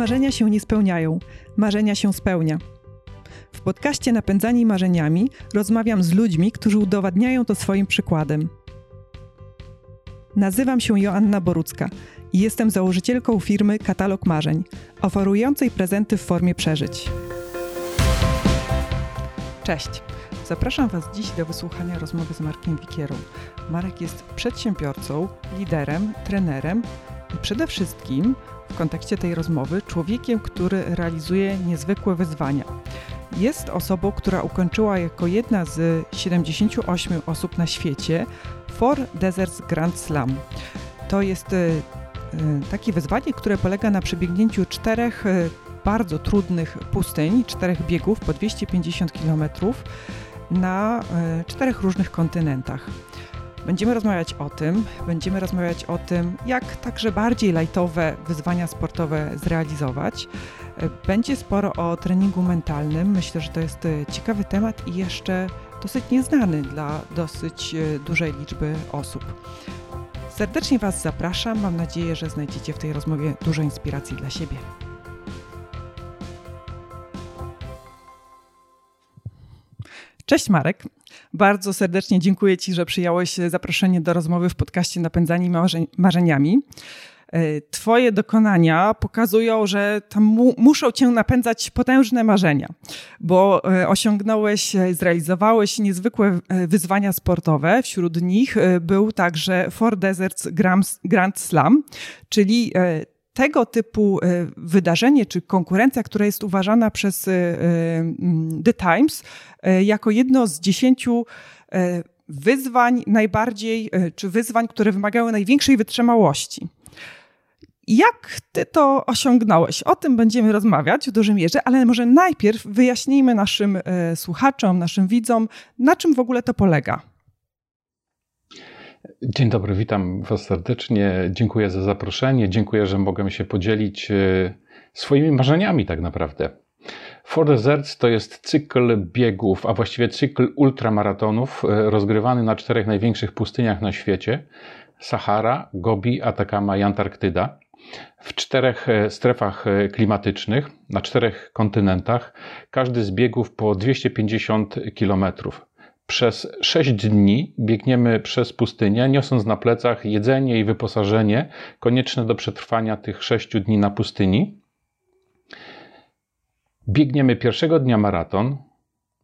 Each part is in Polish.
Marzenia się nie spełniają, marzenia się spełnia. W podcaście Napędzani Marzeniami rozmawiam z ludźmi, którzy udowadniają to swoim przykładem. Nazywam się Joanna Borucka i jestem założycielką firmy Katalog Marzeń, oferującej prezenty w formie przeżyć. Cześć! Zapraszam Was dziś do wysłuchania rozmowy z Markiem Wikierą. Marek jest przedsiębiorcą, liderem, trenerem przede wszystkim w kontekście tej rozmowy człowiekiem, który realizuje niezwykłe wyzwania. Jest osobą, która ukończyła jako jedna z 78 osób na świecie Four Deserts Grand Slam. To jest y, y, takie wyzwanie, które polega na przebiegnięciu czterech y, bardzo trudnych pustyń, czterech biegów po 250 km na czterech różnych kontynentach. Będziemy rozmawiać o tym, będziemy rozmawiać o tym, jak także bardziej lajtowe wyzwania sportowe zrealizować. Będzie sporo o treningu mentalnym. Myślę, że to jest e, ciekawy temat i jeszcze dosyć nieznany dla dosyć e, dużej liczby osób. Serdecznie Was zapraszam. Mam nadzieję, że znajdziecie w tej rozmowie dużo inspiracji dla siebie. Cześć Marek. Bardzo serdecznie dziękuję Ci, że przyjąłeś zaproszenie do rozmowy w podcaście Napędzani Marzeniami. E, twoje dokonania pokazują, że tam mu, muszą cię napędzać potężne marzenia, bo e, osiągnąłeś, e, zrealizowałeś niezwykłe wyzwania sportowe. Wśród nich był także Four Deserts Grand Slam, czyli tego typu wydarzenie czy konkurencja, która jest uważana przez The Times jako jedno z dziesięciu wyzwań najbardziej, czy wyzwań, które wymagały największej wytrzymałości. Jak ty to osiągnąłeś? O tym będziemy rozmawiać w dużej mierze, ale może najpierw wyjaśnijmy naszym e, słuchaczom, naszym widzom, na czym w ogóle to polega. Dzień dobry, witam Was serdecznie. Dziękuję za zaproszenie. Dziękuję, że mogę się podzielić e, swoimi marzeniami, tak naprawdę. Four Deserts to jest cykl biegów, a właściwie cykl ultramaratonów e, rozgrywany na czterech największych pustyniach na świecie: Sahara, Gobi, Atakama i Antarktyda w czterech e, strefach klimatycznych, na czterech kontynentach, każdy z biegów po 250 km. Przez 6 dni biegniemy przez pustynię, niosąc na plecach jedzenie i wyposażenie konieczne do przetrwania tych 6 dni na pustyni. Biegniemy pierwszego dnia maraton,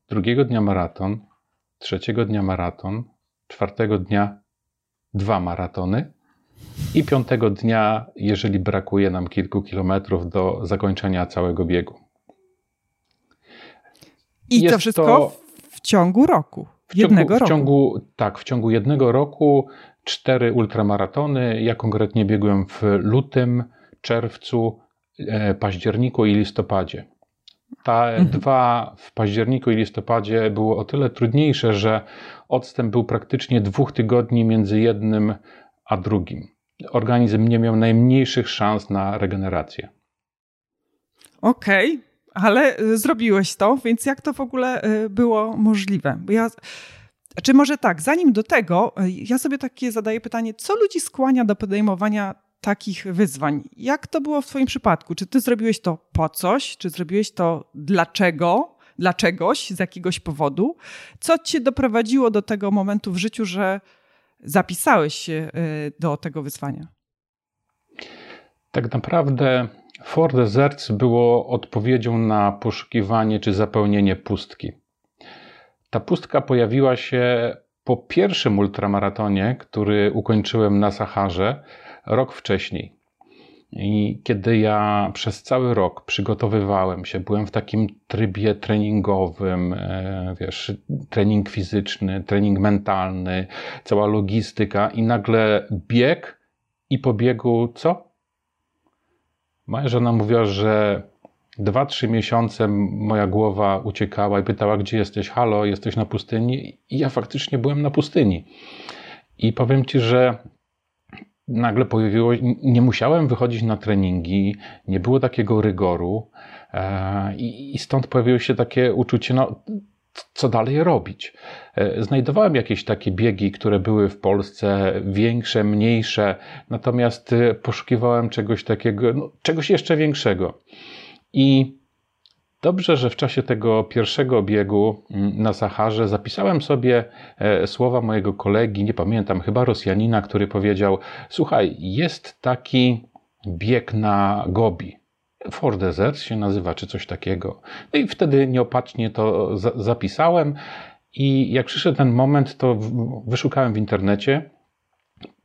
drugiego dnia maraton, trzeciego dnia maraton, czwartego dnia dwa maratony i piątego dnia, jeżeli brakuje nam kilku kilometrów do zakończenia całego biegu. I Jest to wszystko to w ciągu roku. W jednego ciągu, roku. W ciągu, tak, w ciągu jednego roku cztery ultramaratony. Ja konkretnie biegłem w lutym, czerwcu, e, październiku i listopadzie. Ta mhm. dwa w październiku i listopadzie było o tyle trudniejsze, że odstęp był praktycznie dwóch tygodni między jednym a drugim organizm nie miał najmniejszych szans na regenerację. Okej, okay, ale y, zrobiłeś to, więc jak to w ogóle y, było możliwe? Bo ja, czy może tak, zanim do tego, y, ja sobie takie zadaję pytanie, co ludzi skłania do podejmowania takich wyzwań? Jak to było w Twoim przypadku? Czy Ty zrobiłeś to po coś? Czy zrobiłeś to dlaczego? Dla czegoś, z jakiegoś powodu? Co Cię doprowadziło do tego momentu w życiu, że zapisałeś się do tego wyzwania? Tak naprawdę Four Deserts było odpowiedzią na poszukiwanie czy zapełnienie pustki. Ta pustka pojawiła się po pierwszym ultramaratonie, który ukończyłem na Saharze rok wcześniej. I kiedy ja przez cały rok przygotowywałem się, byłem w takim trybie treningowym, e, wiesz, trening fizyczny, trening mentalny, cała logistyka, i nagle bieg i po biegu co? Moja żona mówiła, że dwa, trzy miesiące moja głowa uciekała i pytała, gdzie jesteś? Halo, jesteś na pustyni? I ja faktycznie byłem na pustyni. I powiem ci, że nagle pojawiło, nie musiałem wychodzić na treningi, nie było takiego rygoru e, i, stąd pojawiło się takie uczucie, no co dalej robić. E, znajdowałem jakieś takie biegi, które były w Polsce większe, mniejsze, natomiast e, poszukiwałem czegoś takiego, no, czegoś jeszcze większego. I Dobrze, że w czasie tego pierwszego biegu mm, na Saharze zapisałem sobie e, słowa mojego kolegi, nie pamiętam, chyba Rosjanina, który powiedział: Słuchaj, jest taki bieg na Gobi. For Desert się nazywa, czy coś takiego. No i wtedy nieopatrznie to za zapisałem. I jak przyszedł ten moment, to wyszukałem w internecie.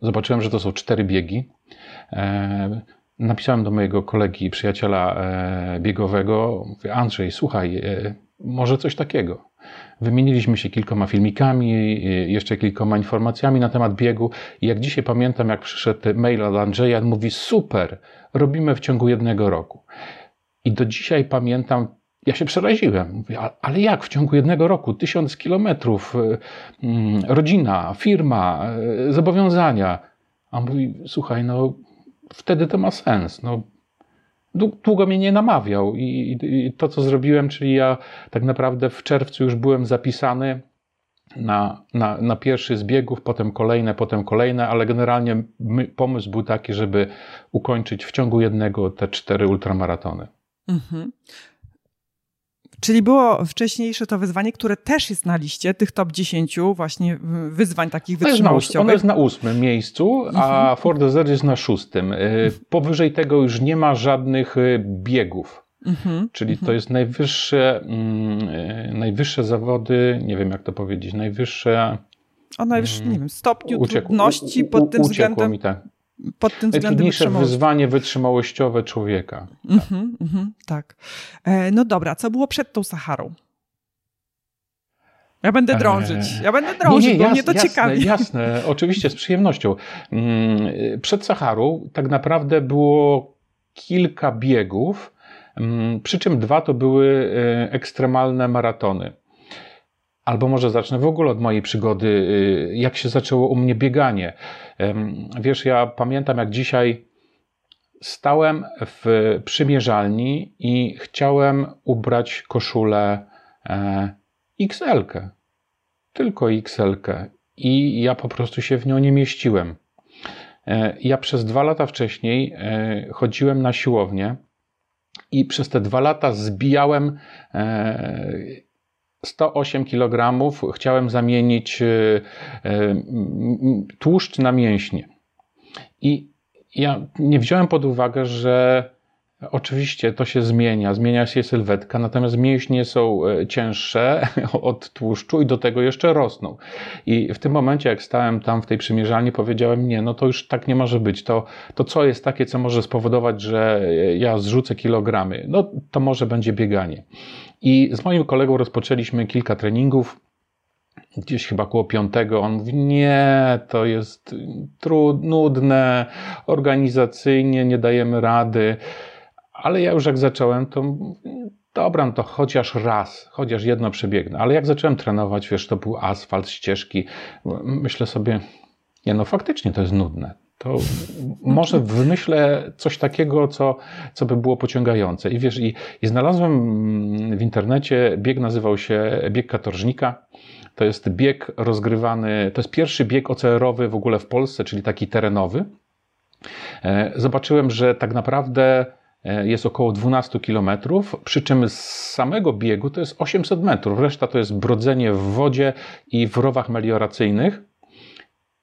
Zobaczyłem, że to są cztery biegi. E, napisałem do mojego kolegi, przyjaciela e, biegowego. Mówię, Andrzej, słuchaj, e, może coś takiego. Wymieniliśmy się kilkoma filmikami, jeszcze kilkoma informacjami na temat biegu. I jak dzisiaj pamiętam, jak przyszedł mail od Andrzeja, mówi: Super, robimy w ciągu jednego roku. I do dzisiaj pamiętam, ja się przeraziłem. Mówię, ale jak w ciągu jednego roku? Tysiąc kilometrów, y, mm, rodzina, firma, y, zobowiązania. A on mówi, słuchaj, no wtedy to ma sens. No, długo mnie nie namawiał i, i to, co zrobiłem, czyli ja tak naprawdę w czerwcu już byłem zapisany na, na, na pierwszy z biegów, potem kolejne, potem kolejne, ale generalnie my, pomysł był taki, żeby ukończyć w ciągu jednego te cztery ultramaratony. Mhm. Czyli było wcześniejsze to wyzwanie, które też jest na liście tych top 10 właśnie wyzwań takich wytrzymałościowych. Ono jest na ósmym miejscu, a mhm. Ford Desert jest na szóstym. Y, powyżej tego już nie ma żadnych y, biegów. Mhm. Czyli to jest najwyższe, mm, y, najwyższe zawody, nie wiem jak to powiedzieć, najwyższe... O najwyższym, nie wiem, stopniu uciekł, trudności pod tym względem. Mi tak pod tym względem Najtrudniejsze wyzwanie wytrzymałościowe człowieka. Mhm, mhm, tak. E, no dobra, co było przed tą Saharą? Ja będę drążyć. Ja będę drążyć, nie, nie, bo jasne, mnie to jasne, ciekawi. Jasne, oczywiście, z przyjemnością. Mm, przed Saharą tak naprawdę było kilka biegów, mm, przy czym dwa to były e, ekstremalne maratony. Albo może zacznę w ogóle od mojej przygody, y, jak się zaczęło u mnie bieganie. Wiesz, ja pamiętam jak dzisiaj stałem w przymierzalni i chciałem ubrać koszulę e, XL. -kę. Tylko XL. -kę. I ja po prostu się w nią nie mieściłem. E, ja przez dwa lata wcześniej e, chodziłem na siłownię i przez te dwa lata zbijałem 108 kg chciałem zamienić e, e, tłuszcz na mięśnie. I ja nie wziąłem pod uwagę, że oczywiście to się zmienia, zmienia się sylwetka, natomiast mięśnie są e, cięższe od tłuszczu i do tego jeszcze rosną. I w tym momencie, jak stałem tam w tej przymierzalni, powiedziałem: Nie, no to już tak nie może być. To, to co jest takie, co może spowodować, że ja zrzucę kilogramy? No to może będzie bieganie. I z moim kolegą rozpoczęliśmy kilka treningów. Gdzieś chyba koło piątego on mówi, nie, to jest trudne, nudne, organizacyjnie nie dajemy rady. Ale ja już jak zacząłem, to dobra, no to chociaż raz, chociaż jedno przebiegnę. Ale jak zacząłem trenować, wiesz, to był asfalt, ścieżki, myślę sobie, nie no faktycznie to jest nudne to może wymyślę coś takiego, co, co by było pociągające. I wiesz, i, i znalazłem w internecie bieg, nazywał się bieg katorżnika. To jest bieg rozgrywany, to jest pierwszy bieg OCR-owy w ogóle w Polsce, czyli taki terenowy. E, zobaczyłem, że tak naprawdę e, jest około 12 km, przy czym z samego biegu to jest 800 metrów. Reszta to jest brodzenie w wodzie i w rowach melioracyjnych.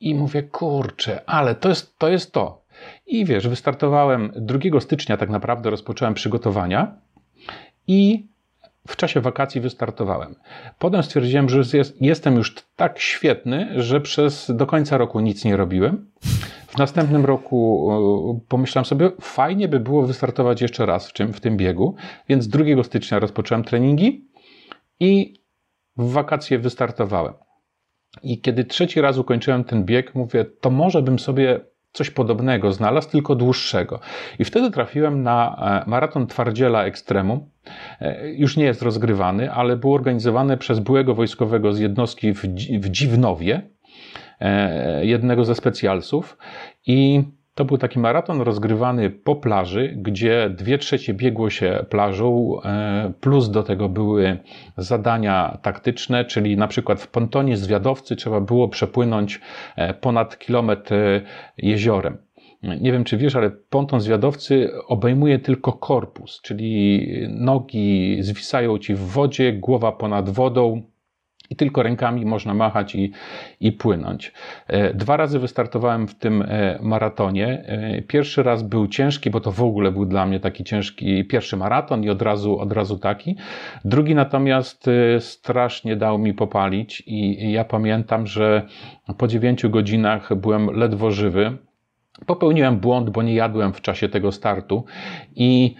I mówię, kurczę, ale to jest to. Jest to. I wiesz, wystartowałem 2 stycznia, tak naprawdę rozpocząłem przygotowania i w czasie wakacji wystartowałem. Potem stwierdziłem, że jest, jestem już tak świetny, że przez do końca roku nic nie robiłem. W następnym roku pomyślałem sobie, fajnie by było wystartować jeszcze raz w, czym, w tym biegu, więc 2 stycznia rozpocząłem treningi i w wakacje wystartowałem. I kiedy trzeci raz ukończyłem ten bieg, mówię, to może bym sobie coś podobnego znalazł, tylko dłuższego. I wtedy trafiłem na e, maraton Twardziela Ekstremu. E, już nie jest rozgrywany, ale był organizowany przez byłego wojskowego z jednostki w, Dziwnowie, e, jednego ze specjalsów. I To był taki maraton rozgrywany po plaży, gdzie dwie trzecie biegło się plażą, e, plus do tego były zadania taktyczne, czyli na przykład w pontonie zwiadowcy trzeba było przepłynąć e, ponad kilometr jeziorem. Nie wiem, czy wiesz, ale ponton zwiadowcy obejmuje tylko korpus, czyli nogi zwisają ci w wodzie, głowa ponad wodą, i tylko rękami można machać i, i płynąć. E, dwa razy wystartowałem w tym e, maratonie. E, pierwszy raz był ciężki, bo to w ogóle był dla mnie taki ciężki pierwszy maraton i od razu, od razu taki. Drugi natomiast strasznie dał mi popalić i ja pamiętam, że po dziewięciu godzinach byłem ledwo żywy. Popełniłem błąd, bo nie jadłem w czasie tego startu i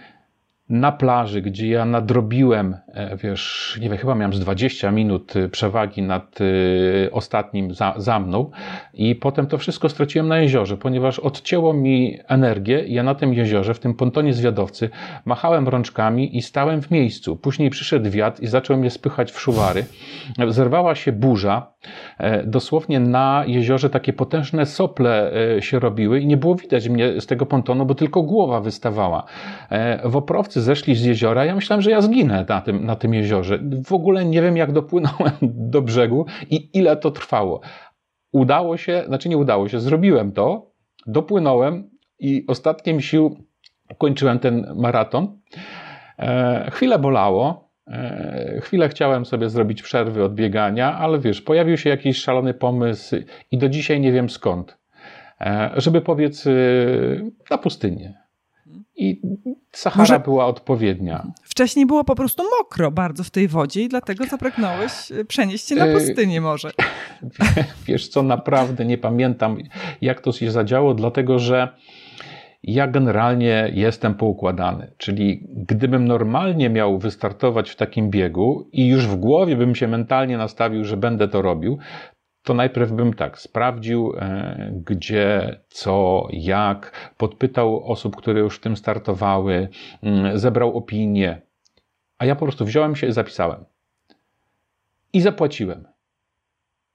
na plaży, gdzie ja nadrobiłem, wiesz, nie wiem, chyba miałem z 20 minut e, przewagi nad e, ostatnim za, za mną i potem to wszystko straciłem na jeziorze, ponieważ odcięło mi energię. Ja na tym jeziorze, w tym pontonie zwiadowcy, machałem rączkami i stałem w miejscu. Później przyszedł wiatr i zaczął mnie spychać w szuwary. Zerwała się burza. Dosłownie na jeziorze takie potężne sople się robiły i nie było widać mnie z tego pontonu, bo tylko głowa wystawała. W oprowcy zeszli z jeziora. Ja myślałem, że ja zginę na tym, na tym jeziorze. W ogóle nie wiem, jak dopłynąłem do brzegu i ile to trwało. Udało się, znaczy nie udało się, zrobiłem to, dopłynąłem i ostatkiem sił kończyłem ten maraton. E, chwilę bolało, e, Chwilę chciałem sobie zrobić przerwy od biegania, ale wiesz, pojawił się jakiś szalony pomysł i do dzisiaj nie wiem skąd, e, żeby powiedz na pustynię. I Sahara Może... była odpowiednia. Wcześniej było po prostu mokro bardzo w tej wodzie i dlatego zapragnąłeś e, przenieść się na e, pustynię może. Wiesz co, naprawdę nie pamiętam jak to się zadziało, dlatego że ja generalnie jestem poukładany. Czyli gdybym normalnie miał wystartować w takim biegu i już w głowie bym się mentalnie nastawił, że będę to robił, to najpierw bym tak sprawdził, e, gdzie, co, jak, podpytał osób, które już w tym startowały, mm, zebrał opinie, a ja po prostu wziąłem się i zapisałem. I zapłaciłem.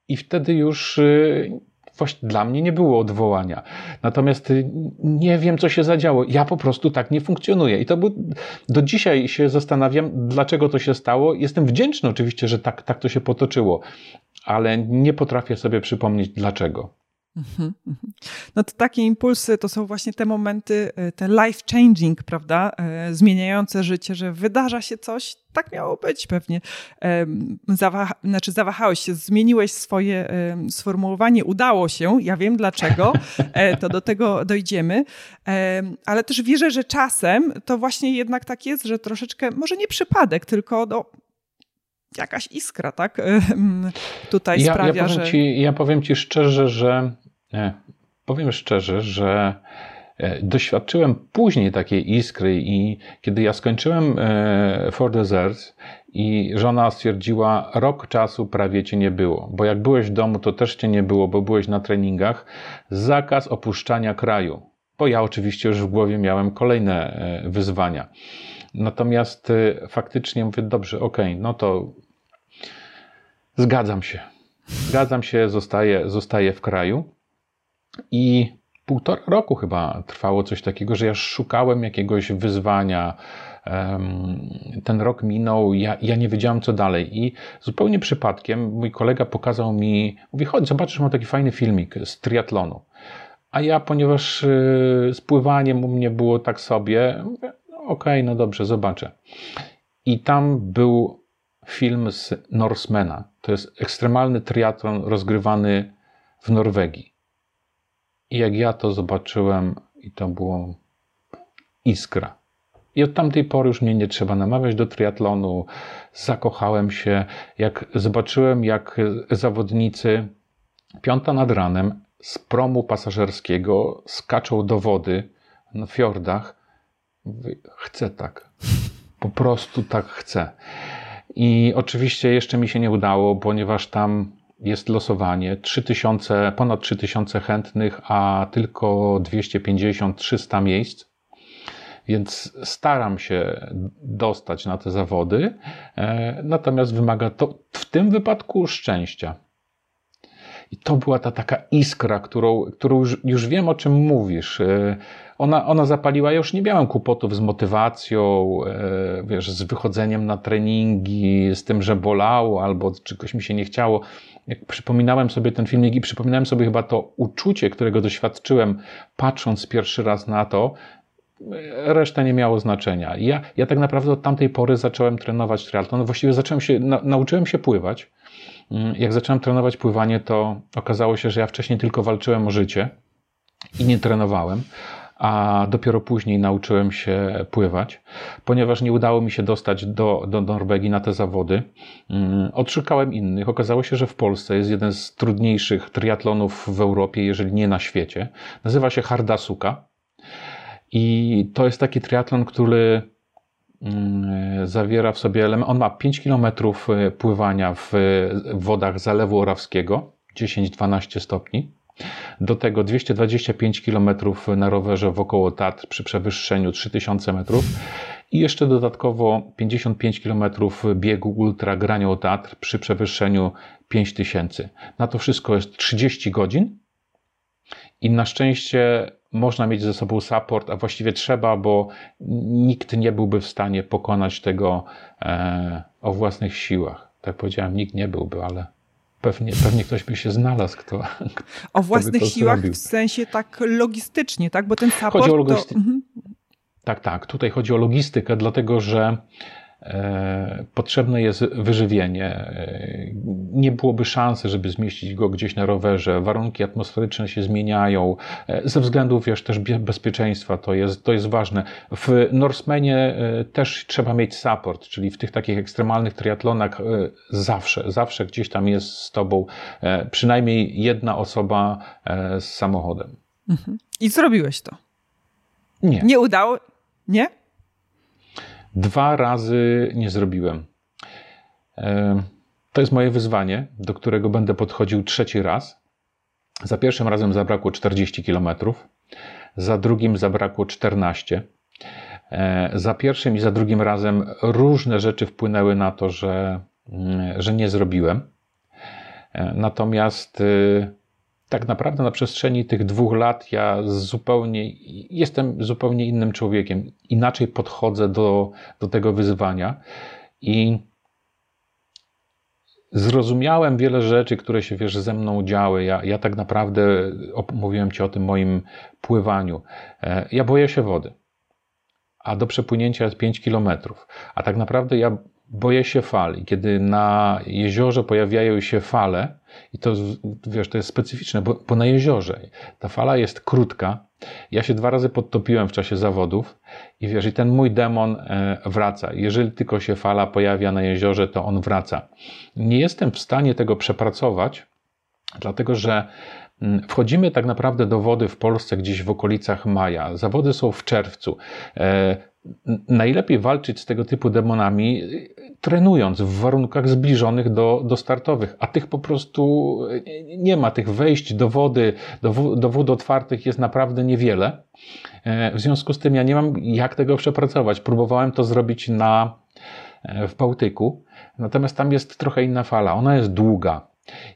I wtedy już y, właśnie dla mnie nie było odwołania. Natomiast y, nie wiem, co się zadziało. Ja po prostu tak nie funkcjonuję. I to był, do dzisiaj się zastanawiam, dlaczego to się stało. Jestem wdzięczny oczywiście, że tak, tak to się potoczyło ale nie potrafię sobie przypomnieć dlaczego. Mhm, mhm. No to takie impulsy to są właśnie te momenty, e, te life changing, prawda? E, zmieniające życie, że wydarza się coś, tak miało być pewnie. Zawaha, znaczy zawahałeś się, zmieniłeś swoje sformułowanie, udało się, ja wiem dlaczego, e, to do tego dojdziemy, ale też wierzę, że czasem to właśnie jednak tak jest, że troszeczkę, może nie przypadek, tylko no, jakaś iskra, tak? Tutaj ja, sprawia, ja powiem że... Ci, ja powiem Ci szczerze, że nie, powiem szczerze, że e, doświadczyłem później takiej iskry i kiedy ja skończyłem e, For Deserts i żona stwierdziła, rok czasu prawie cię nie było, bo jak byłeś w domu, to też cię nie było, bo byłeś na treningach, zakaz opuszczania kraju. Bo ja oczywiście już w głowie miałem kolejne e, wyzwania. Natomiast faktycznie mówię, dobrze, okej, okay, no to Zgadzam się. Zgadzam się, zostaję, zostaję w kraju. I półtora roku chyba trwało coś takiego, że ja szukałem jakiegoś wyzwania. Ten rok minął, ja, ja nie wiedziałem co dalej. I zupełnie przypadkiem mój kolega pokazał mi, mówi: chodź, zobaczysz, mam taki fajny filmik z triatlonu. A ja, ponieważ y, z pływaniem u mnie było tak sobie, mówię, no okej, okay, no dobrze, zobaczę. I tam był film z Norsemana. To jest ekstremalny triatlon rozgrywany w Norwegii. I jak ja to zobaczyłem, i to było iskra. I od tamtej pory już mnie nie trzeba namawiać do triatlonu. Zakochałem się, jak zobaczyłem, jak zawodnicy piąta nad ranem z promu pasażerskiego skaczą do wody na fiordach. chcę tak. Po prostu tak chcę. I oczywiście jeszcze mi się nie udało, ponieważ tam jest losowanie. 3000, ponad 3000 chętnych, a tylko 250-300 miejsc. Więc staram się dostać na te zawody, e, natomiast wymaga to w tym wypadku szczęścia. I to była ta taka iskra, którą, którą już, już wiem, o czym mówisz. E, ona, ona zapaliła, ja już nie miałem kłopotów z motywacją, e, wiesz, z wychodzeniem na treningi, z tym, że bolało albo czegoś mi się nie chciało. Jak przypominałem sobie ten filmik i przypominałem sobie chyba to uczucie, którego doświadczyłem, patrząc pierwszy raz na to, reszta nie miało znaczenia. Ja, ja tak naprawdę od tamtej pory zacząłem trenować triatlon. Właściwie zacząłem się, na, nauczyłem się pływać. Mm, jak zacząłem trenować pływanie, to okazało się, że ja wcześniej tylko walczyłem o życie i nie trenowałem, a dopiero później nauczyłem się pływać, ponieważ nie udało mi się dostać do, do Norwegii na te zawody. Mm, odszukałem innych. Okazało się, że w Polsce jest jeden z trudniejszych triatlonów w Europie, jeżeli nie na świecie. Nazywa się Hardasuka. I to jest taki triatlon, który zawiera w sobie element. On ma 5 km e, pływania w wodach Zalewu Orawskiego, 10-12 stopni. Do tego 225 km na rowerze wokoło Tatr przy przewyższeniu 3000 metrów i jeszcze dodatkowo 55 km biegu ultra Granio Tatr przy przewyższeniu 5000. Na to wszystko jest 30 godzin i na szczęście można mieć ze sobą support, a właściwie trzeba, bo nikt nie byłby w stanie pokonać tego e, o własnych siłach. Tak powiedziałem, nikt nie byłby, ale pewnie, pewnie ktoś by się znalazł, kto. O własnych siłach zrobił. w sensie tak logistycznie, tak? Bo ten support. Chodzi o logisty... to... Mhm. Tak, tak. Tutaj chodzi o logistykę, dlatego że potrzebne jest wyżywienie. E, nie byłoby szansy, żeby zmieścić go gdzieś na rowerze. Warunki atmosferyczne się zmieniają. E, ze względów wiesz, też bezpieczeństwa to jest, to jest ważne. W Norsemanie też trzeba mieć support, czyli w tych takich ekstremalnych triatlonach zawsze, zawsze gdzieś tam jest z tobą przynajmniej jedna osoba z samochodem. Mhm. I zrobiłeś to? Nie. Nie udało? Nie? Dwa razy nie zrobiłem. E, to jest moje wyzwanie, do którego będę podchodził trzeci raz. Za pierwszym razem zabrakło 40 km, za drugim zabrakło 14. E, za pierwszym i za drugim razem różne rzeczy wpłynęły na to, że, mm, że nie zrobiłem. E, natomiast tak naprawdę na przestrzeni tych dwóch lat ja zupełnie jestem zupełnie innym człowiekiem. Inaczej podchodzę do, do tego wyzwania i zrozumiałem wiele rzeczy, które się wiesz, ze mną działy. Ja, ja tak naprawdę mówiłem ci o tym moim pływaniu. E, ja boję się wody, a do przepłynięcia jest 5 kilometrów. A tak naprawdę ja boję się fali. Kiedy na jeziorze pojawiają się fale, i to, wiesz, to jest specyficzne, bo, bo na jeziorze ta fala jest krótka. Ja się dwa razy podtopiłem w czasie zawodów i wiesz, i ten mój demon e, wraca. Jeżeli tylko się fala pojawia na jeziorze, to on wraca. Nie jestem w stanie tego przepracować, dlatego że mm, Wchodzimy tak naprawdę do wody w Polsce gdzieś w okolicach maja. Zawody są w czerwcu. E, najlepiej walczyć z tego typu demonami, trenując w warunkach zbliżonych do, do startowych, a tych po prostu nie ma. Tych wejść do wody, do, do wód otwartych jest naprawdę niewiele. E, w związku z tym ja nie mam jak tego przepracować. Próbowałem to zrobić na, e, w Bałtyku, natomiast tam jest trochę inna fala. Ona jest długa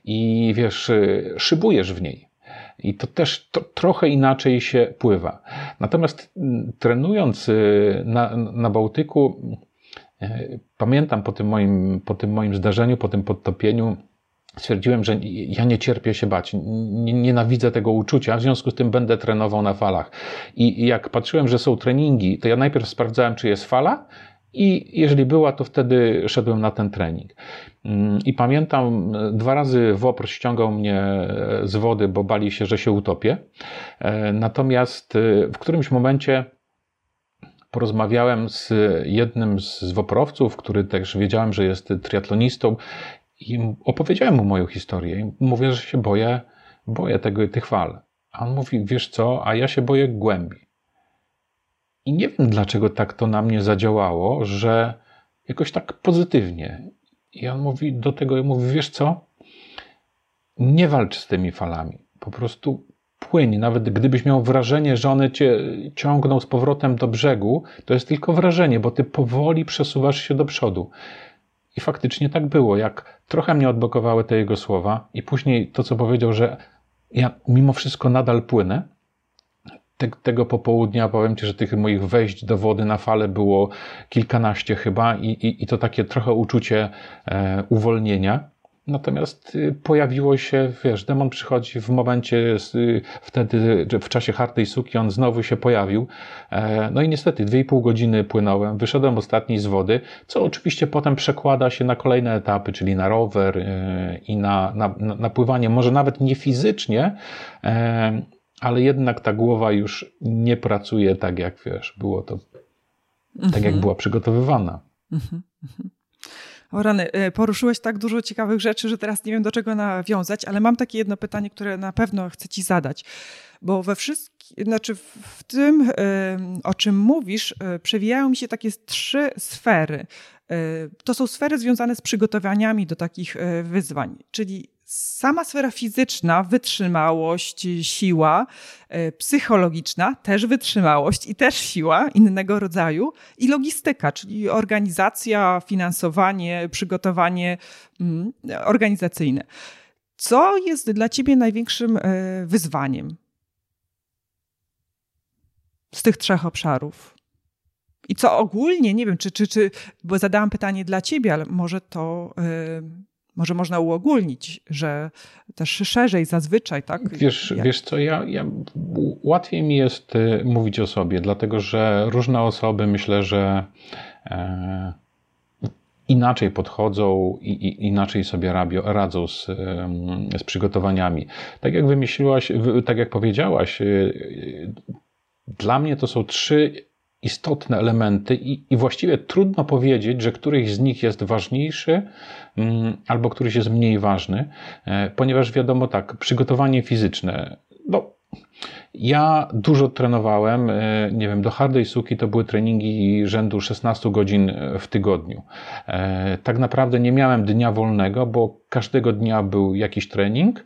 i wiesz, szybujesz w niej. I to też to, trochę inaczej się pływa. Natomiast mm, trenując y, na, na Bałtyku, y, pamiętam po tym, moim, po tym moim zdarzeniu, po tym podtopieniu, stwierdziłem, że ja nie cierpię się bać, nienawidzę tego uczucia, w związku z tym będę trenował na falach. I jak patrzyłem, że są treningi, to ja najpierw sprawdzałem, czy jest fala, i jeżeli była, to wtedy szedłem na ten trening. Mm, I pamiętam, dwa razy WOPR ściągał mnie z wody, bo bali się, że się utopię. E, natomiast e, w którymś momencie porozmawiałem z jednym z woprowców, który też wiedziałem, że jest triatlonistą i opowiedziałem mu moją historię. I mówię, że się boję, boję tego, tych fal. A on mówi, wiesz co, a ja się boję głębi. I nie wiem, dlaczego tak to na mnie zadziałało, że jakoś tak pozytywnie. I on mówi do tego, mówi, wiesz co? Nie walcz z tymi falami. Po prostu płyń. Nawet gdybyś miał wrażenie, że one cię ciągną z powrotem do brzegu, to jest tylko wrażenie, bo ty powoli przesuwasz się do przodu. I faktycznie tak było. Jak trochę mnie odblokowały te jego słowa, i później to, co powiedział, że ja mimo wszystko nadal płynę. Te, tego popołudnia powiem Ci, że tych moich wejść do wody na fale było kilkanaście chyba, i, i, i to takie trochę uczucie e, uwolnienia. Natomiast y, pojawiło się, wiesz, demon przychodzi w momencie, y, wtedy, w czasie hartej suki, on znowu się pojawił. E, no i niestety, dwie i pół godziny płynąłem, wyszedłem ostatni z wody, co oczywiście potem przekłada się na kolejne etapy, czyli na rower y, i na, na, na pływanie, może nawet nie fizycznie, e, ale jednak ta głowa już nie pracuje tak, jak wiesz, było to, tak jak mhm. była przygotowywana. Mhm. Mhm. O rany, e, poruszyłeś tak dużo ciekawych rzeczy, że teraz nie wiem do czego nawiązać, ale mam takie jedno pytanie, które na pewno chcę ci zadać. Bo we wszystkim, znaczy w tym, o czym mówisz, e, przewijają mi się takie trzy sfery. E, to są sfery związane z przygotowaniami do takich wyzwań, czyli sama sfera fizyczna, wytrzymałość, siła, e, psychologiczna, też wytrzymałość i też siła innego rodzaju, i logistyka, czyli organizacja, finansowanie, przygotowanie mm, organizacyjne. Co jest dla Ciebie największym e, wyzwaniem z tych trzech obszarów? I co ogólnie, nie wiem, czy, czy, czy bo zadałam pytanie dla ciebie, ale może to może można uogólnić, że też szerzej zazwyczaj, tak? Wiesz, Jak... wiesz co, ja, ja, łatwiej mi jest y, mówić o sobie, dlatego że różne osoby myślę, że e, inaczej podchodzą i, i inaczej sobie rabią, radzą z, z przygotowaniami. Tak jak wymyśliłaś, tak jak powiedziałaś, y, dla mnie to są trzy istotne elementy i, i, właściwie trudno powiedzieć, że któryś z nich jest ważniejszy mm, albo któryś jest mniej ważny, e, ponieważ wiadomo tak, przygotowanie fizyczne, no, ja dużo trenowałem, e, nie wiem, do hardej suki to były treningi rzędu 16 godzin w tygodniu. E, tak naprawdę nie miałem dnia wolnego, bo każdego dnia był jakiś trening,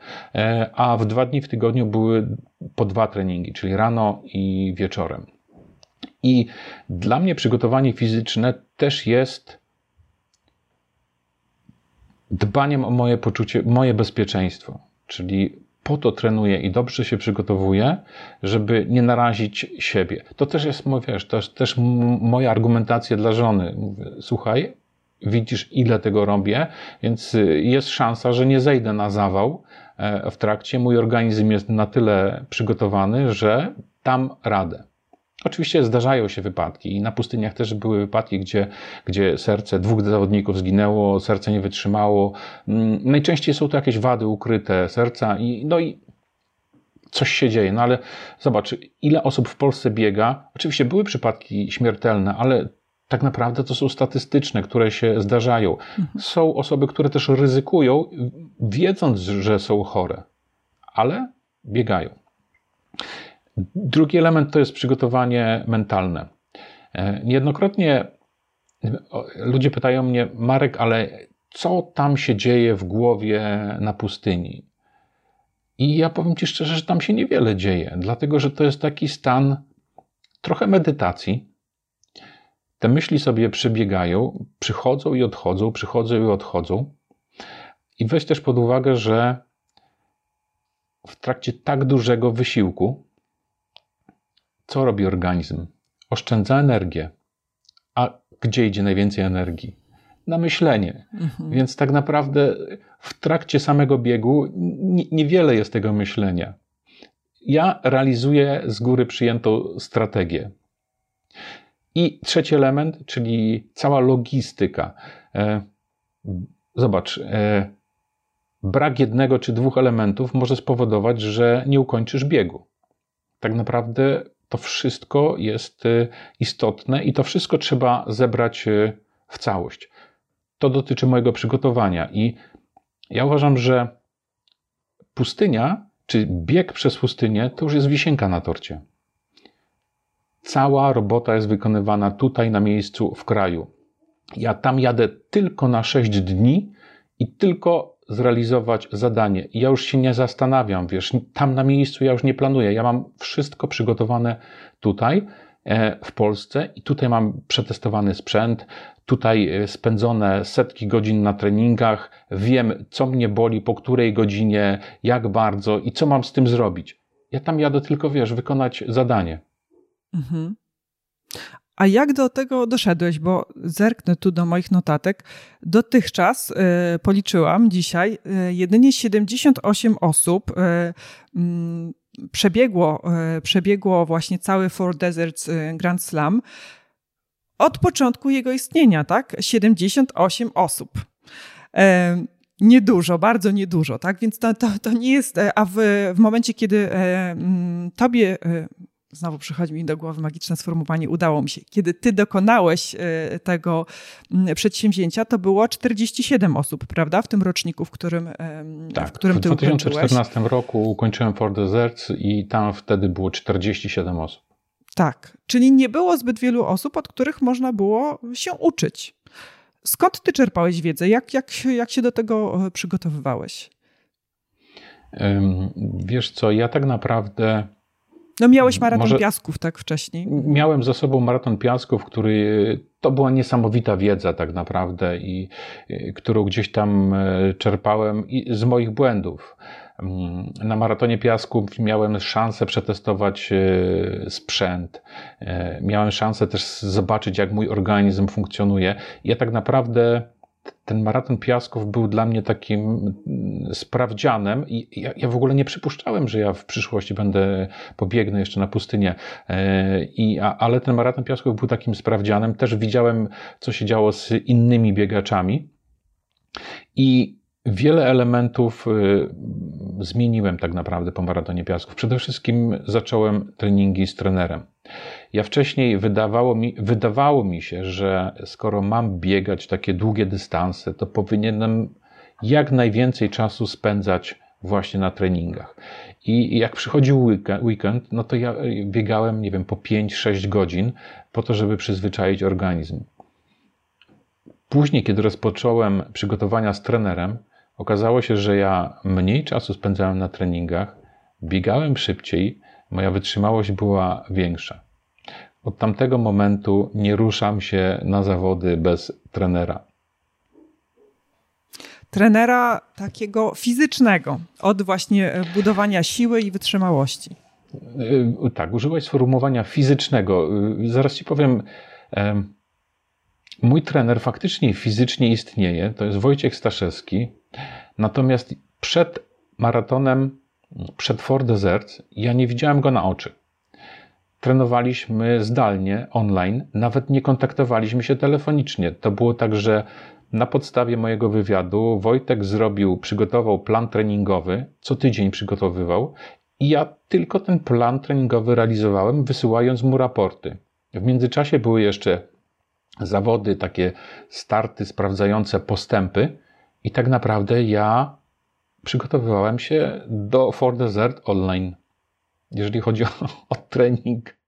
a w dwa dni w tygodniu były po dwa treningi, czyli rano i wieczorem. I dla mnie przygotowanie fizyczne też jest dbaniem o moje poczucie, moje bezpieczeństwo. Czyli po to trenuję i dobrze się przygotowuję, żeby nie narazić siebie. To też jest, wiesz, to jest też moja argumentacja dla żony. Mówię, słuchaj, widzisz ile tego robię, więc jest szansa, że nie zejdę na zawał e, w trakcie. Mój organizm jest na tyle przygotowany, że dam radę. Oczywiście zdarzają się wypadki i na pustyniach też były wypadki, gdzie, gdzie serce dwóch zawodników zginęło, serce nie wytrzymało. Mm, najczęściej są to jakieś wady ukryte serca i, no i coś się dzieje. No ale zobacz, ile osób w Polsce biega. Oczywiście były przypadki śmiertelne, ale tak naprawdę to są statystyczne, które się zdarzają. Mhm. Są osoby, które też ryzykują, wiedząc, że są chore, ale biegają. Drugi element to jest przygotowanie mentalne. E, niejednokrotnie ludzie pytają mnie, Marek, ale co tam się dzieje w głowie na pustyni? I ja powiem Ci szczerze, że tam się niewiele dzieje, dlatego że to jest taki stan trochę medytacji. Te myśli sobie przebiegają, przychodzą i odchodzą, przychodzą i odchodzą. I weź też pod uwagę, że w trakcie tak dużego wysiłku, co robi organizm? Oszczędza energię. A gdzie idzie najwięcej energii? Na myślenie. Mhm. Więc tak naprawdę w trakcie samego biegu niewiele jest tego myślenia. Ja realizuję z góry przyjętą strategię. I trzeci element, czyli cała logistyka. E, zobacz, e, brak jednego czy dwóch elementów może spowodować, że nie ukończysz biegu. Tak naprawdę to wszystko jest y, istotne i to wszystko trzeba zebrać y, w całość. To dotyczy mojego przygotowania i ja uważam, że pustynia, czy bieg przez pustynię, to już jest wisienka na torcie. Cała robota jest wykonywana tutaj na miejscu w kraju. Ja tam jadę tylko na 6 dni i tylko zrealizować zadanie. Ja już się nie zastanawiam, wiesz, tam na miejscu ja już nie planuję. Ja mam wszystko przygotowane tutaj, e, w Polsce i tutaj mam przetestowany sprzęt, tutaj e, spędzone setki godzin na treningach, wiem co mnie boli, po której godzinie, jak bardzo i co mam z tym zrobić. Ja tam jadę tylko, wiesz, wykonać zadanie. Mhm. A jak do tego doszedłeś? Bo zerknę tu do moich notatek. Dotychczas y, policzyłam dzisiaj, y, jedynie 78 osób y, mm, przebiegło, przebiegło właśnie cały Four Deserts Grand Slam od początku jego istnienia, tak? 78 osób. Niedużo, bardzo niedużo, tak? Więc to, to, to nie jest, a w, w momencie, kiedy mm, tobie znowu przychodzi mi do głowy magiczne sformułowanie, udało mi się. Kiedy ty dokonałeś e, tego przedsięwzięcia, to było 47 osób, prawda? W tym roczniku, w którym, tak, w którym ty w 2014 roku ukończyłem Four Deserts i tam wtedy było 47 osób. Tak, czyli nie było zbyt wielu osób, od których można było się uczyć. Skąd ty czerpałeś wiedzę? Jak, jak, jak się do tego e, przygotowywałeś? Wiesz co, ja tak naprawdę no miałeś maraton Może piasków tak wcześniej. Miałem za sobą maraton piasków, który to była niesamowita wiedza tak naprawdę i którą gdzieś tam e, czerpałem z moich błędów. Mm, na maratonie piasków miałem szansę przetestować e, sprzęt. E, miałem szansę też zobaczyć, jak mój organizm funkcjonuje. Ja tak naprawdę ten maraton piasków był dla mnie takim mm, sprawdzianem i ja, ja, w ogóle nie przypuszczałem, że ja w przyszłości będę pobiegnę jeszcze na pustynię. E, I, a, ale ten maraton piasków był takim sprawdzianem. Też widziałem, co się działo z innymi biegaczami. I wiele elementów y, zmieniłem tak naprawdę po maratonie piasków. Przede wszystkim zacząłem treningi z trenerem. Ja wcześniej wydawało mi, wydawało mi się, że skoro mam biegać takie długie dystanse, to powinienem jak najwięcej czasu spędzać właśnie na treningach. I jak przychodził weekend, no to ja biegałem, nie wiem, po 5-6 godzin po to, żeby przyzwyczaić organizm. Później, kiedy rozpocząłem przygotowania z trenerem, okazało się, że ja mniej czasu spędzałem na treningach, biegałem szybciej, moja wytrzymałość była większa. Od tamtego momentu nie ruszam się na zawody bez trenera. Trenera takiego fizycznego, od właśnie budowania siły i wytrzymałości. Y, tak, użyłeś sformułowania fizycznego. Y, zaraz ci powiem. Mój trener faktycznie fizycznie istnieje, to jest Wojciech Staszewski. Natomiast przed maratonem, przed Fort Desert, ja nie widziałem go na oczy trenowaliśmy zdalnie, online, nawet nie kontaktowaliśmy się telefonicznie. To było tak, że na podstawie mojego wywiadu Wojtek zrobił, przygotował plan treningowy, co tydzień przygotowywał i ja tylko ten plan treningowy realizowałem, wysyłając mu raporty. W międzyczasie były jeszcze zawody, takie starty sprawdzające postępy i tak naprawdę ja przygotowywałem się do For Desert Online jeżeli chodzi o, o trening.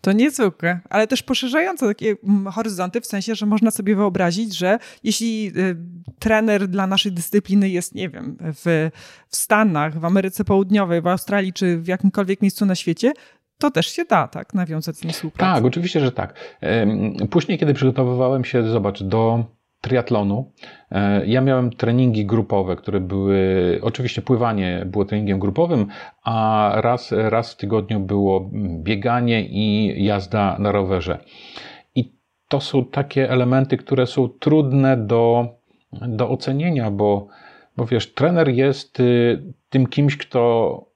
To niezwykłe, ale też poszerzające takie mm, horyzonty, w sensie, że można sobie wyobrazić, że jeśli y, trener dla naszej dyscypliny jest, nie wiem, w, w Stanach, w Ameryce Południowej, w Australii czy w jakimkolwiek miejscu na świecie, to też się da, tak, nawiązać z nim współpracę. Tak, oczywiście, że tak. Później, kiedy przygotowywałem się, zobacz, do triatlonu. E, ja miałem treningi grupowe, które były, oczywiście pływanie było treningiem grupowym, a raz, raz w tygodniu było bieganie i jazda na rowerze. I to są takie elementy, które są trudne do, do ocenienia, bo, bo wiesz, trener jest y, tym kimś, kto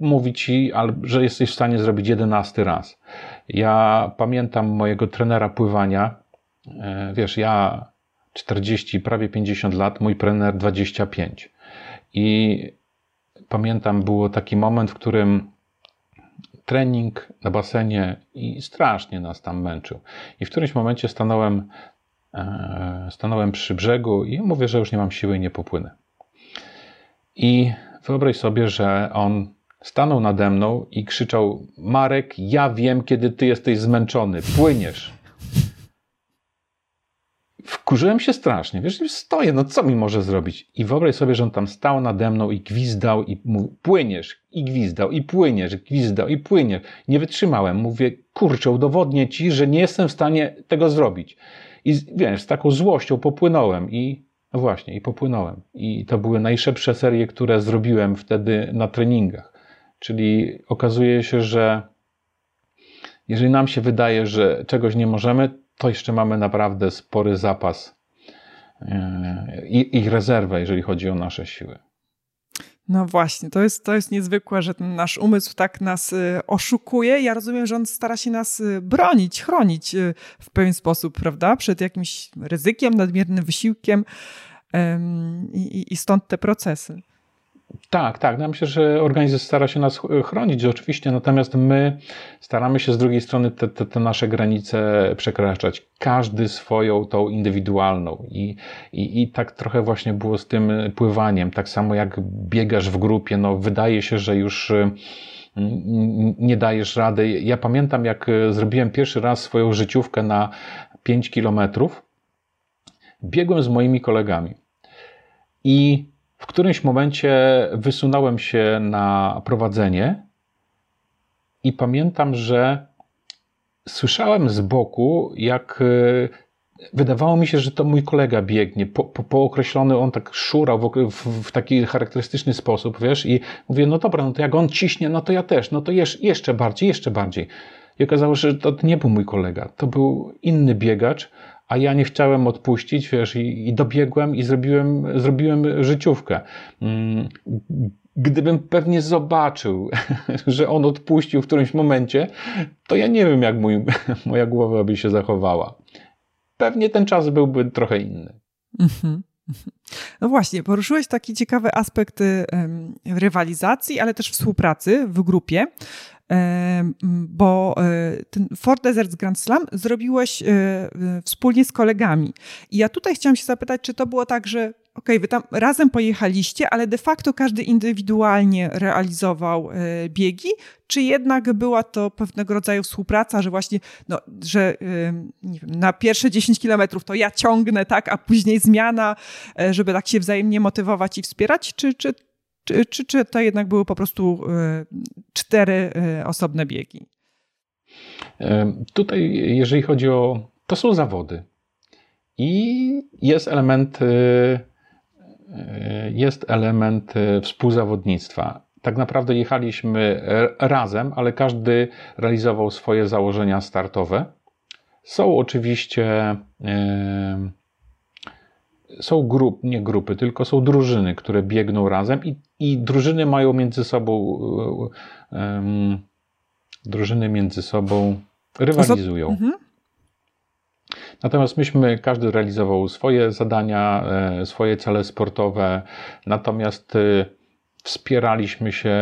mówi ci, że jesteś w stanie zrobić jedenasty raz. Ja pamiętam mojego trenera pływania, wiesz, ja 40, prawie 50 lat, mój trener 25. I pamiętam, było taki moment, w którym trening na basenie i strasznie nas tam męczył. I w którymś momencie stanąłem, e, stanąłem przy brzegu i mówię, że już nie mam siły i nie popłynę. I wyobraź sobie, że on stanął nade mną i krzyczał: Marek, ja wiem, kiedy ty jesteś zmęczony, płyniesz wkurzyłem się strasznie. Wiesz, stoję, no co mi może zrobić? I wyobraź sobie, że on tam stał nade mną i gwizdał i mówił, płyniesz, i gwizdał, i płyniesz, gwizdał, i płyniesz. Nie wytrzymałem. Mówię, kurczę, udowodnię ci, że nie jestem w stanie tego zrobić. I wiesz, z taką złością popłynąłem i no właśnie, i popłynąłem. I to były najszybsze serie, które zrobiłem wtedy na treningach. Czyli okazuje się, że jeżeli nam się wydaje, że czegoś nie możemy, to jeszcze mamy naprawdę spory zapas e, i, rezerwę, jeżeli chodzi o nasze siły. No właśnie, to jest, to jest niezwykłe, że ten nasz umysł tak nas y, oszukuje. Ja rozumiem, że on stara się nas y, bronić, chronić w pewien sposób, prawda? Przed jakimś ryzykiem, nadmiernym wysiłkiem i, i stąd te procesy. Tak, tak. No myślę, że organizm stara się nas chronić oczywiście, natomiast my staramy się z drugiej strony te, te, te nasze granice przekraczać. Każdy swoją, tą indywidualną. I, i, I tak trochę właśnie było z tym pływaniem. Tak samo jak biegasz w grupie, no wydaje się, że już mm, nie dajesz rady. Ja pamiętam, jak zrobiłem pierwszy raz swoją życiówkę na 5 kilometrów. Biegłem z moimi kolegami. I w którymś momencie wysunąłem się na prowadzenie i pamiętam, że słyszałem z boku, jak e, wydawało mi się, że to mój kolega biegnie, po, po, pookreślony, on tak szurał w, w, w, taki charakterystyczny sposób, wiesz, i mówię, no dobra, no to jak on ciśnie, no to ja też, no to jesz, jeszcze bardziej, jeszcze bardziej. I okazało się, że to nie był mój kolega, to był inny biegacz, a ja nie chciałem odpuścić, wiesz, i, i dobiegłem i zrobiłem, zrobiłem życiówkę. Mm, gdybym pewnie zobaczył, że on odpuścił w którymś momencie, to ja nie wiem, jak mój, moja głowa by się zachowała. Pewnie ten czas byłby trochę inny. Mhm. No właśnie, poruszyłeś taki ciekawy aspekt rywalizacji, ale też współpracy w grupie bo e, ten Ford Desert Grand Slam zrobiłeś e, wspólnie z kolegami. I ja tutaj chciałam się zapytać, czy to było tak, że okay, wy tam razem pojechaliście, ale de facto każdy indywidualnie realizował e, biegi, czy jednak była to pewnego rodzaju współpraca, że właśnie, no, że wiem, na pierwsze 10 kilometrów to ja ciągnę, tak, a później zmiana, żeby tak się wzajemnie motywować i wspierać, czy, czy czy, czy, czy to jednak były po prostu e, cztery e, osobne biegi? E, tutaj, jeżeli chodzi o. To są zawody. I jest element, jest element współzawodnictwa. Tak naprawdę jechaliśmy razem, ale każdy realizował swoje założenia startowe. Są oczywiście są grup, nie grupy, tylko są drużyny, które biegną razem i, i drużyny mają między sobą um, drużyny między sobą rywalizują. Mhm. Natomiast myśmy, każdy realizował swoje zadania, e, swoje cele sportowe, natomiast e, wspieraliśmy się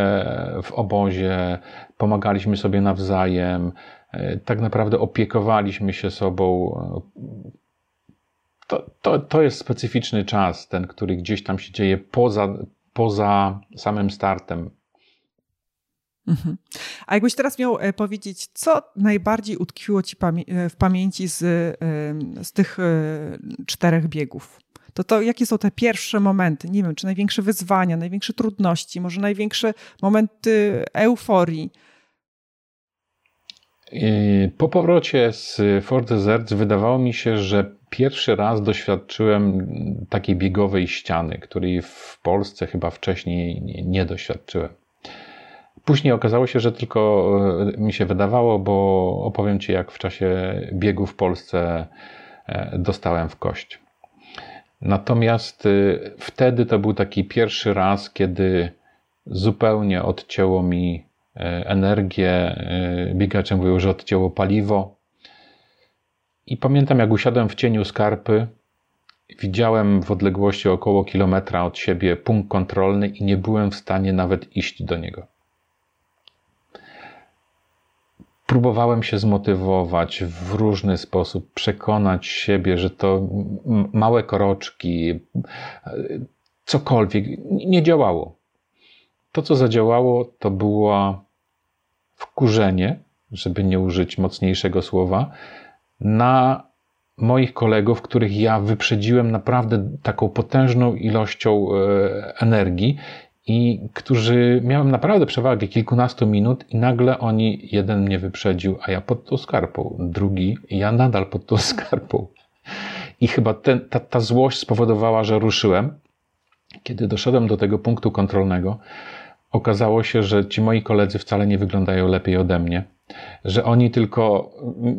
w obozie, pomagaliśmy sobie nawzajem, tak naprawdę opiekowaliśmy się sobą, to, to, to jest specyficzny czas, ten, który gdzieś tam się dzieje poza, poza samym startem. Mhm. A jakbyś teraz miał e, powiedzieć, co najbardziej utkwiło ci e, w pamięci z, z tych e, czterech biegów? To, to jakie są te pierwsze momenty? Nie wiem, czy największe wyzwania, największe trudności, może największe momenty euforii? Po powrocie z Fort Deserts wydawało mi się, że pierwszy raz doświadczyłem takiej biegowej ściany, której w Polsce chyba wcześniej nie doświadczyłem. Później okazało się, że tylko e, mi się wydawało, bo opowiem Ci, jak w czasie biegu w Polsce e, dostałem w kość. Natomiast e, wtedy to był taki pierwszy raz, kiedy zupełnie odcięło mi energię. Biegacze mówią, że odcięło paliwo. I pamiętam, jak usiadłem w cieniu skarpy, widziałem w odległości około kilometra od siebie punkt kontrolny i nie byłem w stanie nawet iść do niego. Próbowałem się zmotywować w różny sposób, przekonać siebie, że to małe koroczki, cokolwiek, nie działało. To, co zadziałało, to było wkurzenie, żeby nie użyć mocniejszego słowa, na moich kolegów, których ja wyprzedziłem naprawdę taką potężną ilością e, energii i którzy miałem naprawdę przewagę kilkunastu minut i nagle oni, jeden mnie wyprzedził, a ja pod tą skarpą, drugi, ja nadal pod tą skarpą. I chyba ten, ta, ta złość spowodowała, że ruszyłem. Kiedy doszedłem do tego punktu kontrolnego, okazało się, że ci moi koledzy wcale nie wyglądają lepiej ode mnie że oni tylko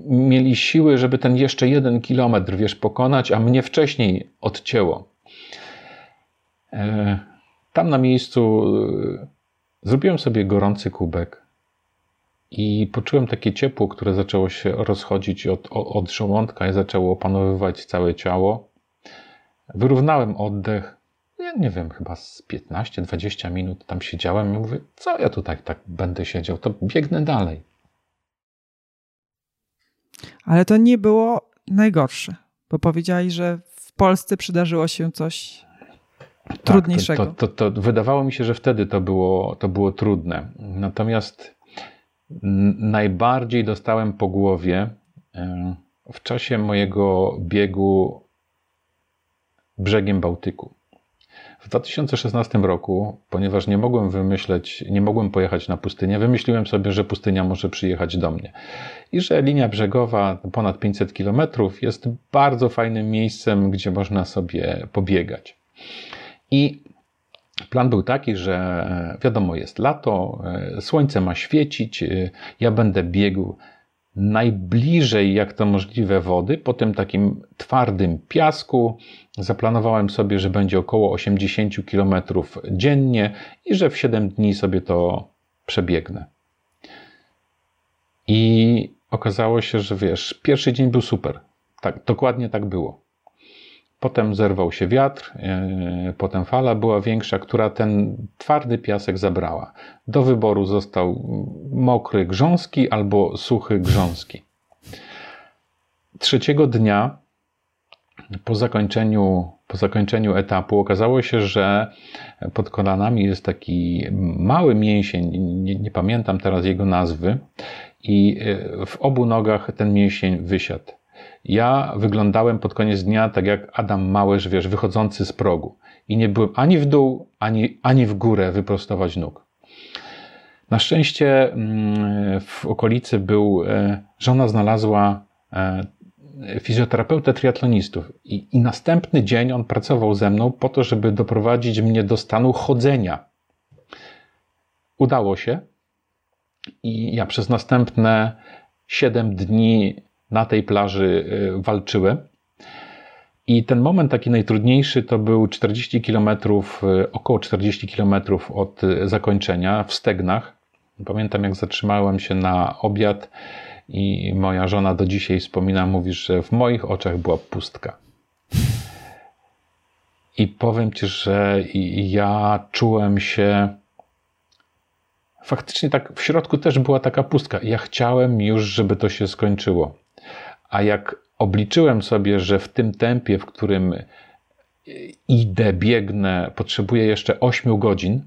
mieli siły, żeby ten jeszcze jeden kilometr, wiesz, pokonać, a mnie wcześniej odcięło. E, tam na miejscu e, zrobiłem sobie gorący kubek i poczułem takie ciepło, które zaczęło się rozchodzić od, od żołądka i zaczęło opanowywać całe ciało. Wyrównałem oddech. Ja nie wiem, chyba z 15-20 minut tam siedziałem i mówię, co ja tu tak, tak będę siedział, to biegnę dalej. Ale to nie było najgorsze, bo powiedziałeś, że w Polsce przydarzyło się coś tak, trudniejszego. To, to, to, wydawało mi się, że wtedy to było, to było trudne. Natomiast najbardziej dostałem po głowie w czasie mojego biegu brzegiem Bałtyku. W 2016 roku, ponieważ nie mogłem wymyśleć, nie mogłem pojechać na pustynię, wymyśliłem sobie, że pustynia może przyjechać do mnie. I że linia brzegowa, ponad 500 km, jest bardzo fajnym miejscem, gdzie można sobie pobiegać. I Plan był taki, że wiadomo, jest lato, słońce ma świecić, ja będę biegł najbliżej jak to możliwe wody, po tym takim twardym piasku. Zaplanowałem sobie, że będzie około 80 km dziennie i że w 7 dni sobie to przebiegnę. I okazało się, że wiesz, pierwszy dzień był super. Tak, dokładnie tak było. Potem zerwał się wiatr, yy, potem fala była większa, która ten twardy piasek zabrała. Do wyboru został mokry grząski albo suchy grząski. Trzeciego dnia po zakończeniu, po zakończeniu etapu okazało się, że pod kolanami jest taki mały mięsień, nie, nie pamiętam teraz jego nazwy, i yy, w obu nogach ten mięsień wysiadł. Ja wyglądałem pod koniec dnia tak jak Adam Małysz, wiesz, wychodzący z progu. I nie byłem ani w dół, ani, ani w górę wyprostować nóg. Na szczęście mm, w okolicy był, e, żona znalazła e, fizjoterapeutę triatlonistów I, i następny dzień on pracował ze mną po to, żeby doprowadzić mnie do stanu chodzenia. Udało się i ja przez następne 7 dni na tej plaży y, walczyły. I ten moment taki najtrudniejszy to był 40 km, y, około 40 km od y, zakończenia w Stegnach. Pamiętam, jak zatrzymałem się na obiad i moja żona do dzisiaj wspomina, mówi, że w moich oczach była pustka. I powiem ci, że ja czułem się. Faktycznie tak w środku też była taka pustka. Ja chciałem już, żeby to się skończyło. A jak obliczyłem sobie, że w tym tempie, w którym idę, biegnę, potrzebuję jeszcze 8 godzin,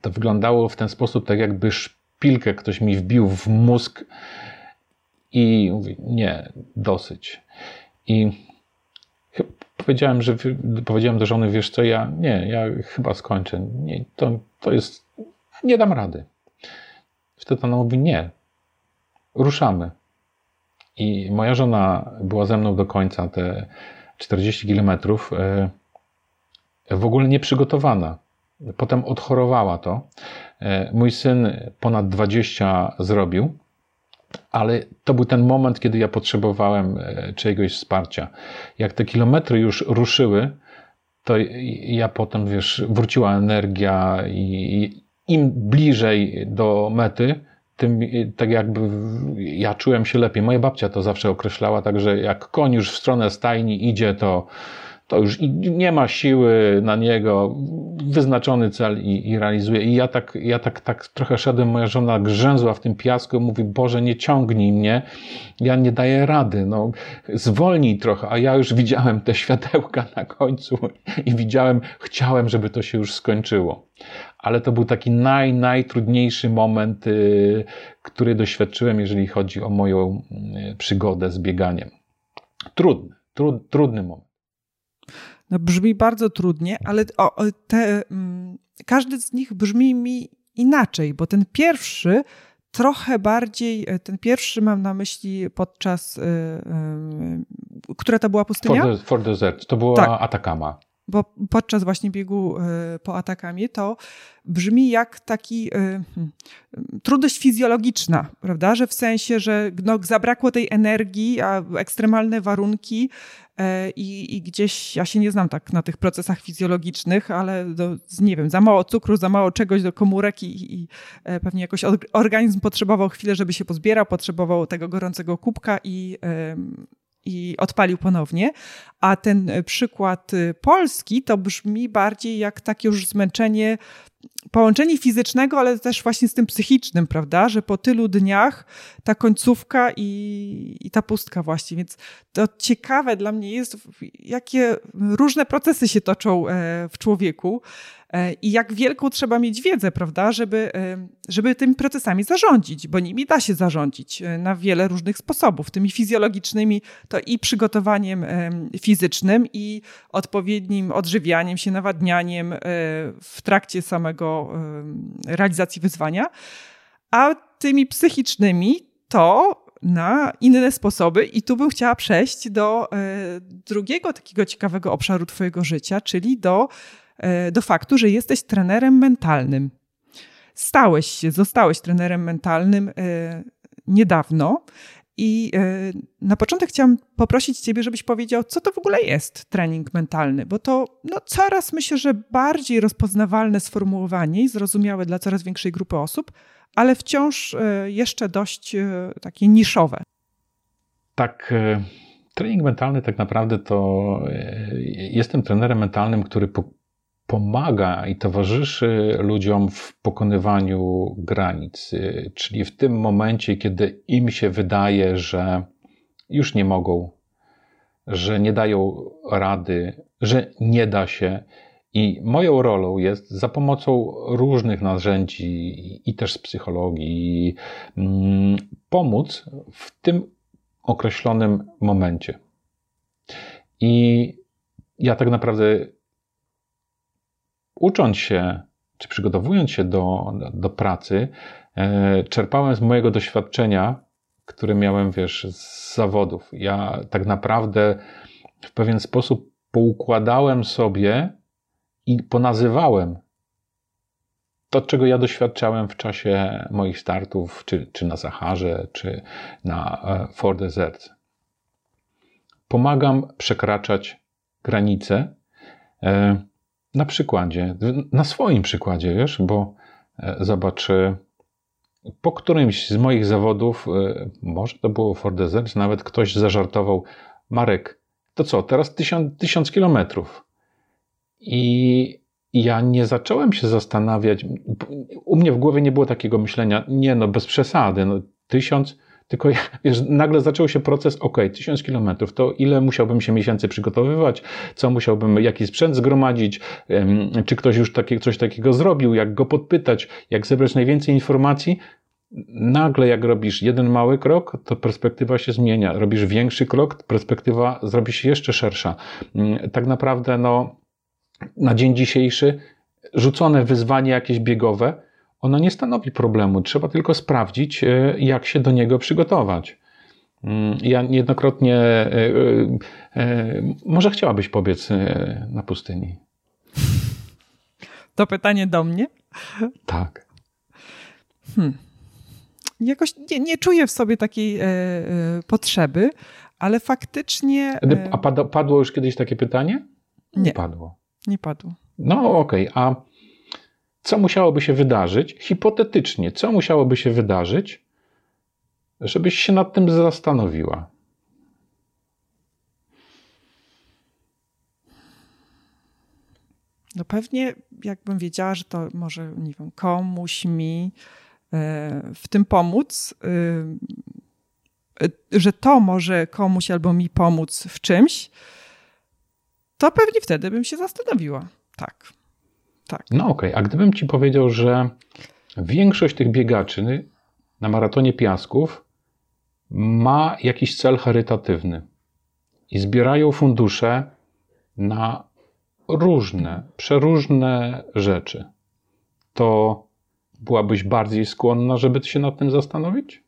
to wyglądało w ten sposób, tak jakby szpilkę ktoś mi wbił w mózg i mówi, nie, dosyć. I powiedziałem, że powiedziałem do żony, wiesz co, ja nie, ja chyba skończę. Nie, to, to jest, nie dam rady. Wtedy ona mówi, nie, ruszamy. I moja żona była ze mną do końca te 40 kilometrów, e, w ogóle nieprzygotowana. Potem odchorowała to. E, mój syn ponad 20 zrobił, ale to był ten moment, kiedy ja potrzebowałem e, czyjegoś wsparcia. Jak te kilometry już ruszyły, to ja potem, wiesz, wróciła energia i im bliżej do mety, tym tak jakby ja czułem się lepiej. Moja babcia to zawsze określała tak, że jak koń już w stronę stajni idzie, to, to już nie ma siły na niego, wyznaczony cel i, i realizuje. I ja tak, ja tak, tak trochę szedłem, moja żona grzęzła w tym piasku, mówi, Boże, nie ciągnij mnie, ja nie daję rady, no. Zwolnij trochę, a ja już widziałem te światełka na końcu i widziałem, chciałem, żeby to się już skończyło ale to był taki naj, najtrudniejszy moment, y, który doświadczyłem, jeżeli chodzi o moją y, przygodę z bieganiem. trudny, tru, trudny moment. No brzmi bardzo trudnie, ale o, te, mm, każdy z nich brzmi mi inaczej, bo ten pierwszy trochę bardziej, e, ten pierwszy mam na myśli podczas, y, y, która to była pustynia? For, the, for Desert, to była tak. Atakama bo podczas właśnie biegu e, po atakami to brzmi jak taki hmm, trudność fizjologiczna, prawda? Że w sensie, że no, zabrakło tej energii, a ekstremalne warunki e, i, i, gdzieś, ja się nie znam tak na tych procesach fizjologicznych, ale do, nie wiem, za mało cukru, za mało czegoś do komórek i, i pewnie jakoś organizm potrzebował chwilę, żeby się pozbierał, potrzebował tego gorącego kubka i i odpalił ponownie. A ten przykład y, polski to brzmi bardziej jak takie już zmęczenie, połączenie fizycznego, ale też właśnie z tym psychicznym, prawda? Że po tylu dniach ta końcówka i, i ta pustka właśnie. Więc to ciekawe dla mnie jest, jakie różne procesy się toczą e, w człowieku. E, i jak wielką trzeba mieć wiedzę, prawda, żeby, e, żeby tymi procesami zarządzić, bo nimi da się zarządzić na wiele różnych sposobów. Tymi fizjologicznymi to i przygotowaniem fizycznym, i odpowiednim odżywianiem się, nawadnianiem w trakcie samego realizacji wyzwania, a tymi psychicznymi to na inne sposoby. I tu bym chciała przejść do drugiego takiego ciekawego obszaru Twojego życia, czyli do E, do faktu, że jesteś trenerem mentalnym. Stałeś się, zostałeś trenerem mentalnym e, niedawno. I e, na początek chciałam poprosić Ciebie, żebyś powiedział, co to w ogóle jest trening mentalny, bo to no, coraz myślę, że bardziej rozpoznawalne sformułowanie i zrozumiałe dla coraz większej grupy osób, ale wciąż jeszcze dość takie niszowe. Tak. Trening mentalny tak naprawdę to jestem trenerem mentalnym, który pomaga i towarzyszy ludziom w pokonywaniu granic, czyli w tym momencie, kiedy im się wydaje, że już nie mogą, że nie dają rady, że nie da się. I moją rolą jest za pomocą różnych narzędzi i też z psychologii mm, pomóc w tym określonym momencie. I ja tak naprawdę ucząc się, czy przygotowując się do, do pracy, e, czerpałem z mojego doświadczenia, które miałem, wiesz, z zawodów. Ja tak naprawdę w pewien sposób poukładałem sobie i ponazywałem to, czego ja doświadczałem w czasie moich startów, czy, czy na Saharze, czy na e, Fort Desert. Pomagam przekraczać granice, e, na przykładzie, na swoim przykładzie, wiesz, bo e, zobacz, e, po którymś z moich zawodów, e, może to było Ford Desert, nawet ktoś zażartował, Marek, to co, teraz tysiąc, tysiąc kilometrów. I ja nie zacząłem się zastanawiać, u mnie w głowie nie było takiego myślenia, nie no, bez przesady, no, tysiąc, tylko wiesz, nagle zaczął się proces, ok, tysiąc kilometrów, to ile musiałbym się miesięcy przygotowywać, co musiałbym, jaki sprzęt zgromadzić, czy ktoś już takie, coś takiego zrobił, jak go podpytać, jak zebrać najwięcej informacji. Nagle, jak robisz jeden mały krok, to perspektywa się zmienia. Robisz większy krok, perspektywa zrobi się jeszcze szersza. Mm, tak naprawdę, no, na dzień dzisiejszy, rzucone wyzwanie jakieś biegowe, ono nie stanowi problemu. Trzeba tylko sprawdzić, e, jak się do niego przygotować. Mm, ja niejednokrotnie, e, e, może chciałabyś pobiec na pustyni? To pytanie do mnie? Tak. Hmm. Jakoś nie, nie czuję w sobie takiej e, e, potrzeby, ale faktycznie. E... A padło już kiedyś takie pytanie? Nie. Nie padło. Nie padło. No okej, okay. a co musiałoby się wydarzyć, hipotetycznie, co musiałoby się wydarzyć, żebyś się nad tym zastanowiła? No pewnie, jakbym wiedziała, że to może, nie wiem, komuś mi e, w tym pomóc, e, e, że to może komuś albo mi pomóc w czymś, to pewnie wtedy bym się zastanowiła. Tak. Tak. No okej, okay. a gdybym ci powiedział, że większość tych biegaczy na maratonie piasków ma jakiś cel charytatywny. i zbierają fundusze na różne, przeróżne rzeczy, to byłabyś bardziej skłonna, żeby się nad tym zastanowić?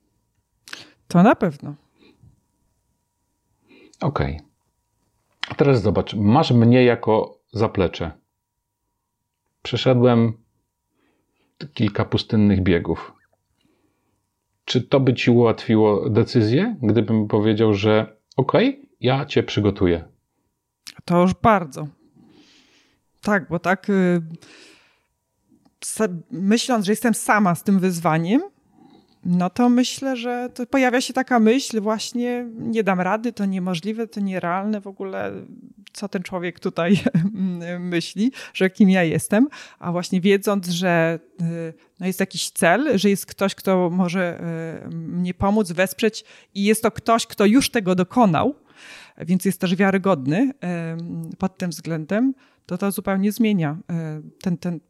To na pewno. Okej. Okay. A teraz zobacz, masz mnie jako zaplecze. Przeszedłem kilka pustynnych biegów. Czy to by ci ułatwiło decyzję, gdybym powiedział, że okej, okay, ja cię przygotuję? To już bardzo. Tak, bo tak y, myśląc, że jestem sama z tym wyzwaniem, no to myślę, że to pojawia się taka myśl właśnie, nie dam rady, to niemożliwe, to nierealne w ogóle, co ten człowiek tutaj myśli, że kim ja jestem, a właśnie wiedząc, że y, no jest jakiś cel, że jest ktoś, kto może y, mnie pomóc, wesprzeć i jest to ktoś, kto już tego dokonał, więc jest też wiarygodny pod tym względem, to to zupełnie zmienia y, ten, ten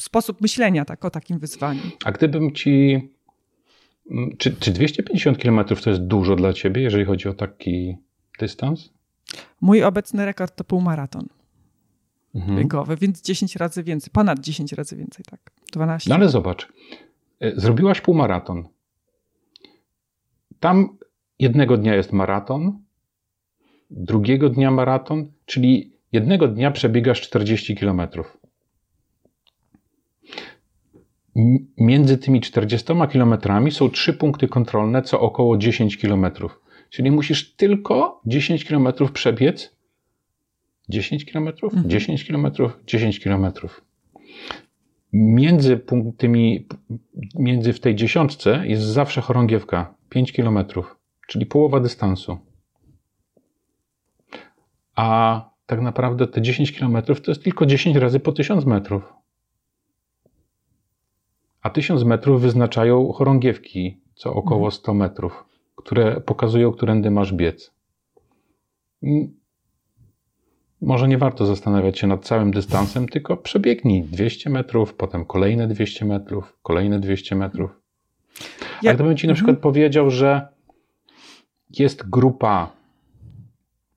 sposób myślenia tak, o takim wyzwaniu. A gdybym ci czy, czy 250 km to jest dużo dla ciebie, jeżeli chodzi o taki dystans? Mój obecny rekord to półmaraton mhm. biegowy, więc 10 razy więcej, ponad 10 razy więcej, tak. 12. No ale zobacz, e, zrobiłaś półmaraton. Tam jednego dnia jest maraton, drugiego dnia maraton, czyli jednego dnia przebiegasz 40 kilometrów między tymi 40 kilometrami są trzy punkty kontrolne, co około 10 kilometrów. Czyli musisz tylko 10 kilometrów przebiec. 10 kilometrów? Mhm. 10 kilometrów? 10 kilometrów. Między tymi, między w tej dziesiątce jest zawsze chorągiewka. 5 kilometrów, czyli połowa dystansu. A tak naprawdę te 10 kilometrów to jest tylko 10 razy po 1000 metrów a 1000 metrów wyznaczają chorągiewki co około 100 mhm. metrów, które pokazują, którędy masz biec. Może nie warto zastanawiać się nad całym dystansem, tylko przebiegnij 200 metrów, potem kolejne 200 metrów, kolejne 200 metrów. Ja... A gdybym ci na przykład mhm. powiedział, że jest grupa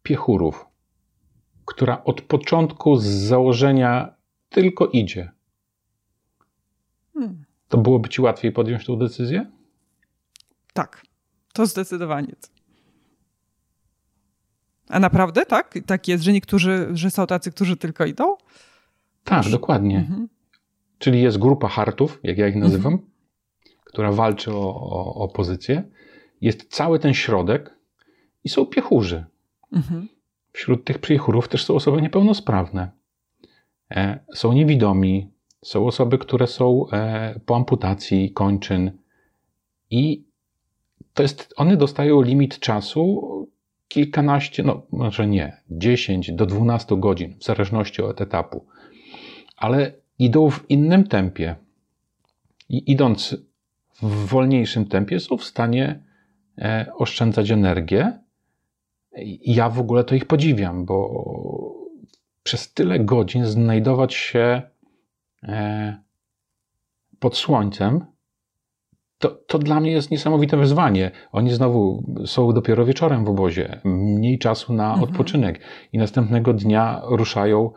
piechurów, która od początku z założenia tylko idzie. Hmm to byłoby ci łatwiej podjąć tą decyzję? Tak, to zdecydowanie. A naprawdę tak? Tak jest, że niektórzy, że są tacy, którzy tylko idą? Tak, dokładnie. Mhm. Czyli jest grupa hartów, jak ja ich nazywam, mhm. która walczy o, o, o, pozycję. Jest cały ten środek i są piechurzy. Mhm. Wśród tych piechurów też są osoby niepełnosprawne. E, są niewidomi, są osoby, które są e, po amputacji kończyn i to jest, one dostają limit czasu kilkanaście, no może nie, 10 do 12 godzin, w zależności od etapu, ale idą w innym tempie. I idąc w wolniejszym tempie, są w stanie e, oszczędzać energię. Ja w ogóle to ich podziwiam, bo przez tyle godzin znajdować się pod słońcem, to, to dla mnie jest niesamowite wyzwanie. Oni znowu są dopiero wieczorem w obozie, mniej czasu na mhm. odpoczynek i następnego dnia ruszają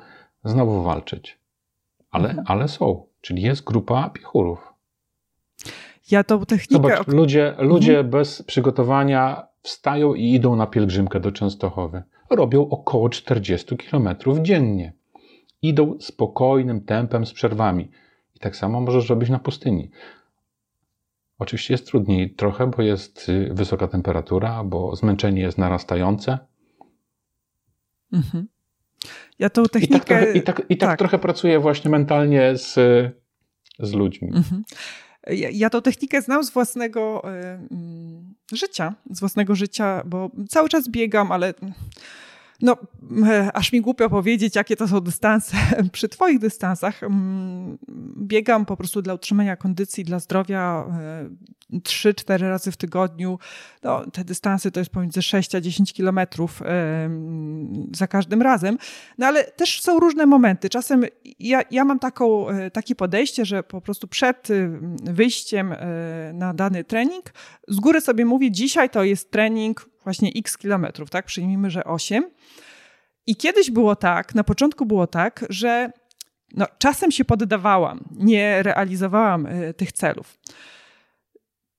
znowu walczyć. Ale, mhm. ale są, czyli jest grupa piechurów. Ja tą technikę... Zobacz, ludzie, ludzie mhm. bez przygotowania wstają i idą na pielgrzymkę do Częstochowy. Robią około 40 km dziennie idą spokojnym tempem z przerwami. I tak samo możesz robić na pustyni. Oczywiście jest trudniej trochę, bo jest y, wysoka temperatura, bo zmęczenie jest narastające. Mhm. Ja tą technikę... I tak, trochę, i tak, i tak, tak. trochę pracuję właśnie mentalnie z, z ludźmi. Mhm. Ja, ja tą technikę znam z własnego y, życia, z własnego życia, bo cały czas biegam, ale no, e, aż mi głupio powiedzieć, jakie to są dystanse. Przy Twoich dystansach mm, biegam po prostu dla utrzymania kondycji, dla zdrowia 3-4 e, razy w tygodniu. No, te dystanse to jest pomiędzy 6 a 10 kilometrów e, za każdym razem. No ale też są różne momenty. Czasem ja, ja mam taką, takie podejście, że po prostu przed wyjściem na dany trening z góry sobie mówię, dzisiaj to jest trening właśnie x kilometrów, tak? Przyjmijmy, że 8. I kiedyś było tak, na początku było tak, że no, czasem się poddawałam, nie realizowałam y, tych celów.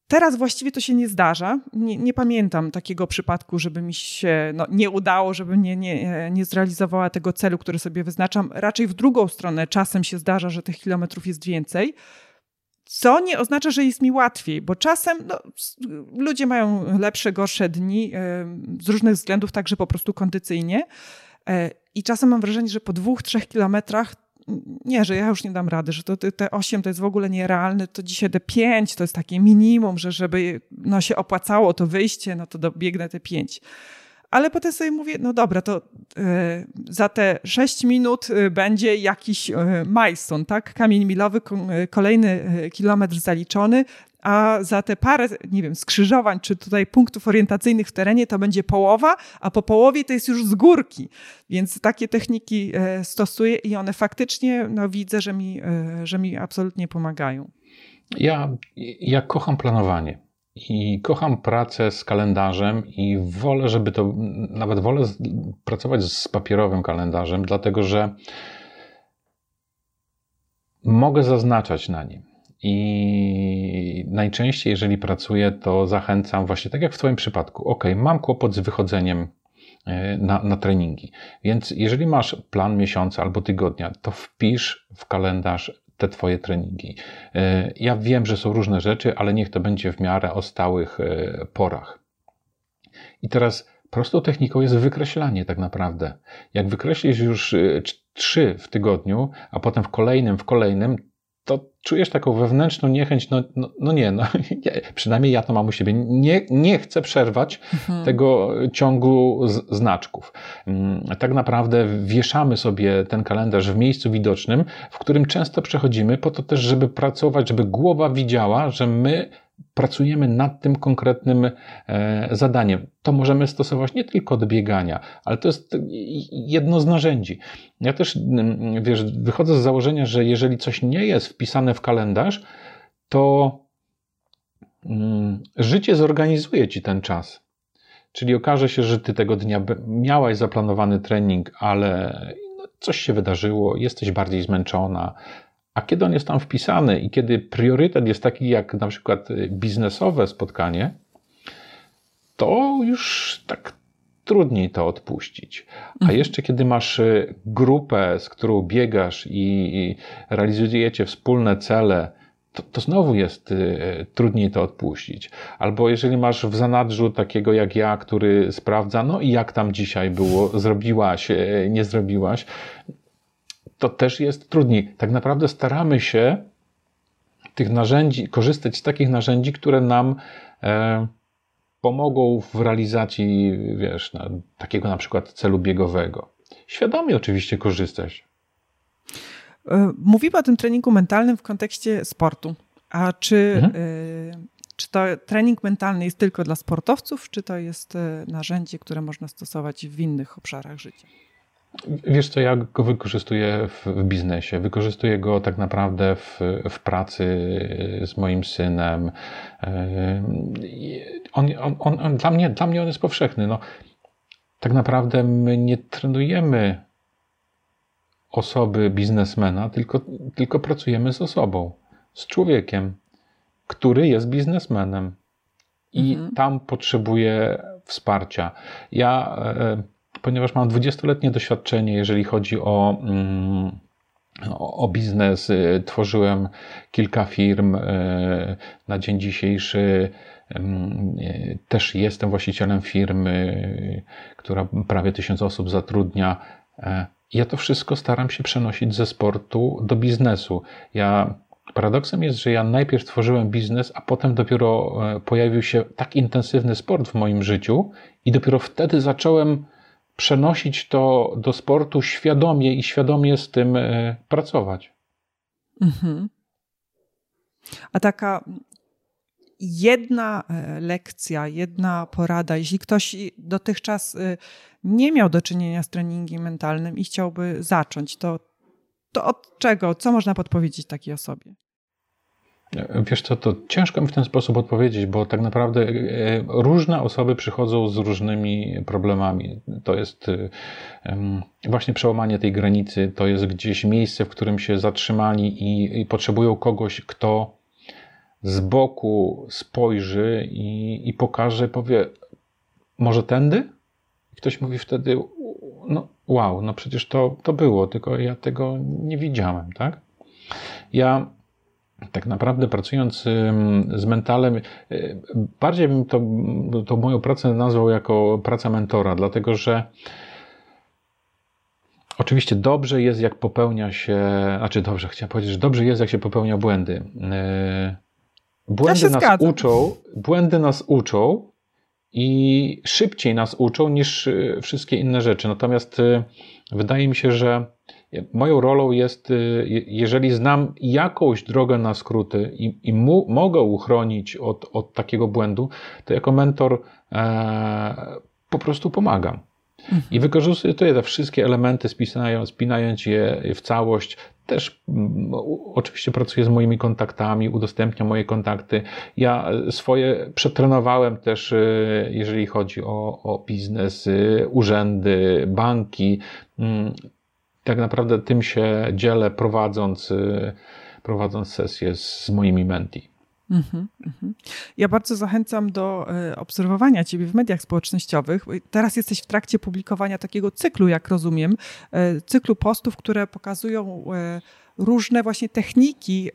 Teraz właściwie to się nie zdarza. Nie, nie, pamiętam takiego przypadku, żeby mi się no, nie udało, żebym nie, nie, nie zrealizowała tego celu, który sobie wyznaczam. Raczej w drugą stronę czasem się zdarza, że tych kilometrów jest więcej. Co nie oznacza, że jest mi łatwiej, bo czasem no, ludzie mają lepsze, gorsze dni z różnych względów, także po prostu kondycyjnie. E, I czasem mam wrażenie, że po dwóch, trzech kilometrach nie, że ja już nie dam rady, że to, te 8 to jest w ogóle nierealne, to dzisiaj te 5 to jest takie minimum, że żeby no, się opłacało to wyjście, no to dobiegnę te 5. Ale potem sobie mówię, no dobra, to y, za te 6 minut y, będzie jakiś y, tak? Kamień milowy, kolejny kilometr zaliczony, a za te parę, nie wiem, skrzyżowań, czy tutaj punktów orientacyjnych w terenie to będzie połowa, a po połowie to jest już z górki. Więc takie techniki e, stosuję i one faktycznie, no widzę, że mi, e, że mi absolutnie pomagają. Ja, ja kocham planowanie. I kocham pracę z kalendarzem i wolę, żeby to, nawet wolę pracować z papierowym kalendarzem, dlatego że mogę zaznaczać na nim i najczęściej, jeżeli pracuję, to zachęcam właśnie tak jak w Twoim przypadku. Ok, mam kłopot z wychodzeniem e, na, na treningi. Więc jeżeli masz plan miesiąca albo tygodnia, to wpisz w kalendarz te Twoje treningi. E, ja wiem, że są różne rzeczy, ale niech to będzie w miarę o stałych e, porach. I teraz prostą techniką jest wykreślanie tak naprawdę. Jak wykreślisz już trzy w tygodniu, a potem w kolejnym, w kolejnym, to czujesz taką wewnętrzną niechęć, no, no, no nie, no, przynajmniej ja to mam u siebie, nie, nie chcę przerwać mhm. tego ciągu z, znaczków. Mm, tak naprawdę wieszamy sobie ten kalendarz w miejscu widocznym, w którym często przechodzimy po to też, żeby pracować, żeby głowa widziała, że my pracujemy nad tym konkretnym e, zadaniem. To możemy stosować nie tylko do biegania, ale to jest jedno z narzędzi. Ja też, mm, wiesz, wychodzę z założenia, że jeżeli coś nie jest wpisane w kalendarz, to mm, życie zorganizuje ci ten czas. Czyli okaże się, że ty tego dnia miałaś zaplanowany trening, ale no, coś się wydarzyło, jesteś bardziej zmęczona, a kiedy on jest tam wpisany i kiedy priorytet jest taki jak na przykład y, biznesowe spotkanie, to już tak trudniej to odpuścić. A mhm. jeszcze kiedy masz y, grupę, z którą biegasz i realizujecie wspólne cele, to, to znowu jest y, trudniej to odpuścić. Albo jeżeli masz w zanadrzu takiego jak ja, który sprawdza, no i jak tam dzisiaj było, zrobiłaś, nie zrobiłaś, to też jest trudniej. Tak naprawdę staramy się tych narzędzi, korzystać z takich narzędzi, które nam e, pomogą w realizacji, wiesz, na, takiego na przykład celu biegowego. Świadomie oczywiście korzystać. E, mówimy o tym treningu mentalnym w kontekście sportu. A czy, mhm. y, czy to trening mentalny jest tylko dla sportowców, czy to jest narzędzie, które można stosować w innych obszarach życia? Wiesz co, ja go wykorzystuję w, w biznesie. Wykorzystuję go tak naprawdę w, w pracy z moim synem. On, on, on, on, dla, mnie, dla mnie on jest powszechny. No, tak naprawdę my nie trenujemy osoby biznesmena, tylko, tylko pracujemy z osobą, z człowiekiem, który jest biznesmenem i mhm. tam potrzebuje wsparcia. Ja. Ponieważ mam 20-letnie doświadczenie, jeżeli chodzi o, mm, o biznes. Y, tworzyłem kilka firm. Y, na dzień dzisiejszy mm, y, też jestem właścicielem firmy, która prawie tysiąc osób zatrudnia. E, ja to wszystko staram się przenosić ze sportu do biznesu. Ja Paradoksem jest, że ja najpierw tworzyłem biznes, a potem dopiero e, pojawił się tak intensywny sport w moim życiu, i dopiero wtedy zacząłem przenosić to do sportu świadomie i świadomie z tym e, pracować. Mhm. A taka jedna e, lekcja, jedna porada, jeśli ktoś dotychczas e, nie miał do czynienia z treningiem mentalnym i chciałby zacząć, to, to od czego, co można podpowiedzieć takiej osobie? Wiesz co, to ciężko mi w ten sposób odpowiedzieć, bo tak naprawdę e, różne osoby przychodzą z różnymi problemami. To jest właśnie przełamanie tej granicy, to jest gdzieś miejsce, w którym się zatrzymali i, i potrzebują kogoś, kto z boku spojrzy i, i pokaże, powie, może tędy? I ktoś mówi wtedy, no wow, no przecież to, to było, tylko ja tego nie widziałem, tak? Ja tak naprawdę pracując z mentalem, y, bardziej bym to, to moją pracę nazwał jako praca mentora, dlatego że oczywiście dobrze jest, jak popełnia się, znaczy dobrze, chciałem powiedzieć, że dobrze jest, jak się popełnia błędy. Y, błędy ja nas zgadzam. uczą, błędy nas uczą i szybciej nas uczą niż y, wszystkie inne rzeczy. Natomiast wydaje mi się, że Moją rolą jest, y, jeżeli znam jakąś drogę na skróty i, i mu, mogę uchronić od, od takiego błędu, to jako mentor e, po prostu pomagam. I wykorzystuję te wszystkie elementy, spinając, spinając je w całość. Też oczywiście pracuję z moimi kontaktami, udostępniam moje kontakty. Ja swoje przetrenowałem też, y, jeżeli chodzi o, o biznes, urzędy, banki tak naprawdę tym się dzielę, prowadząc, y, prowadząc sesję z moimi menti. Mm -hmm. Ja bardzo zachęcam do y, obserwowania Ciebie w mediach społecznościowych. Teraz jesteś w trakcie publikowania takiego cyklu, jak rozumiem, y, cyklu postów, które pokazują różne właśnie techniki,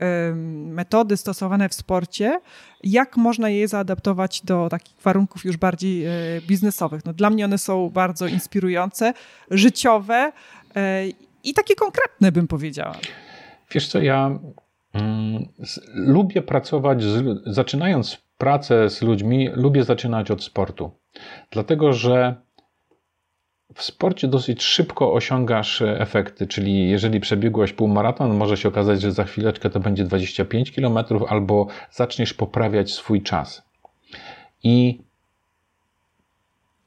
metody stosowane w sporcie, jak można je zaadaptować do takich warunków już bardziej biznesowych. No, dla mnie one są bardzo inspirujące, życiowe, i takie konkretne, bym powiedziała. Wiesz co, ja mm, lubię pracować, z, zaczynając pracę z ludźmi, lubię zaczynać od sportu. Dlatego, że w sporcie dosyć szybko osiągasz efekty, czyli jeżeli przebiegłeś półmaraton, może się okazać, że za chwileczkę to będzie 25 km, albo zaczniesz poprawiać swój czas. I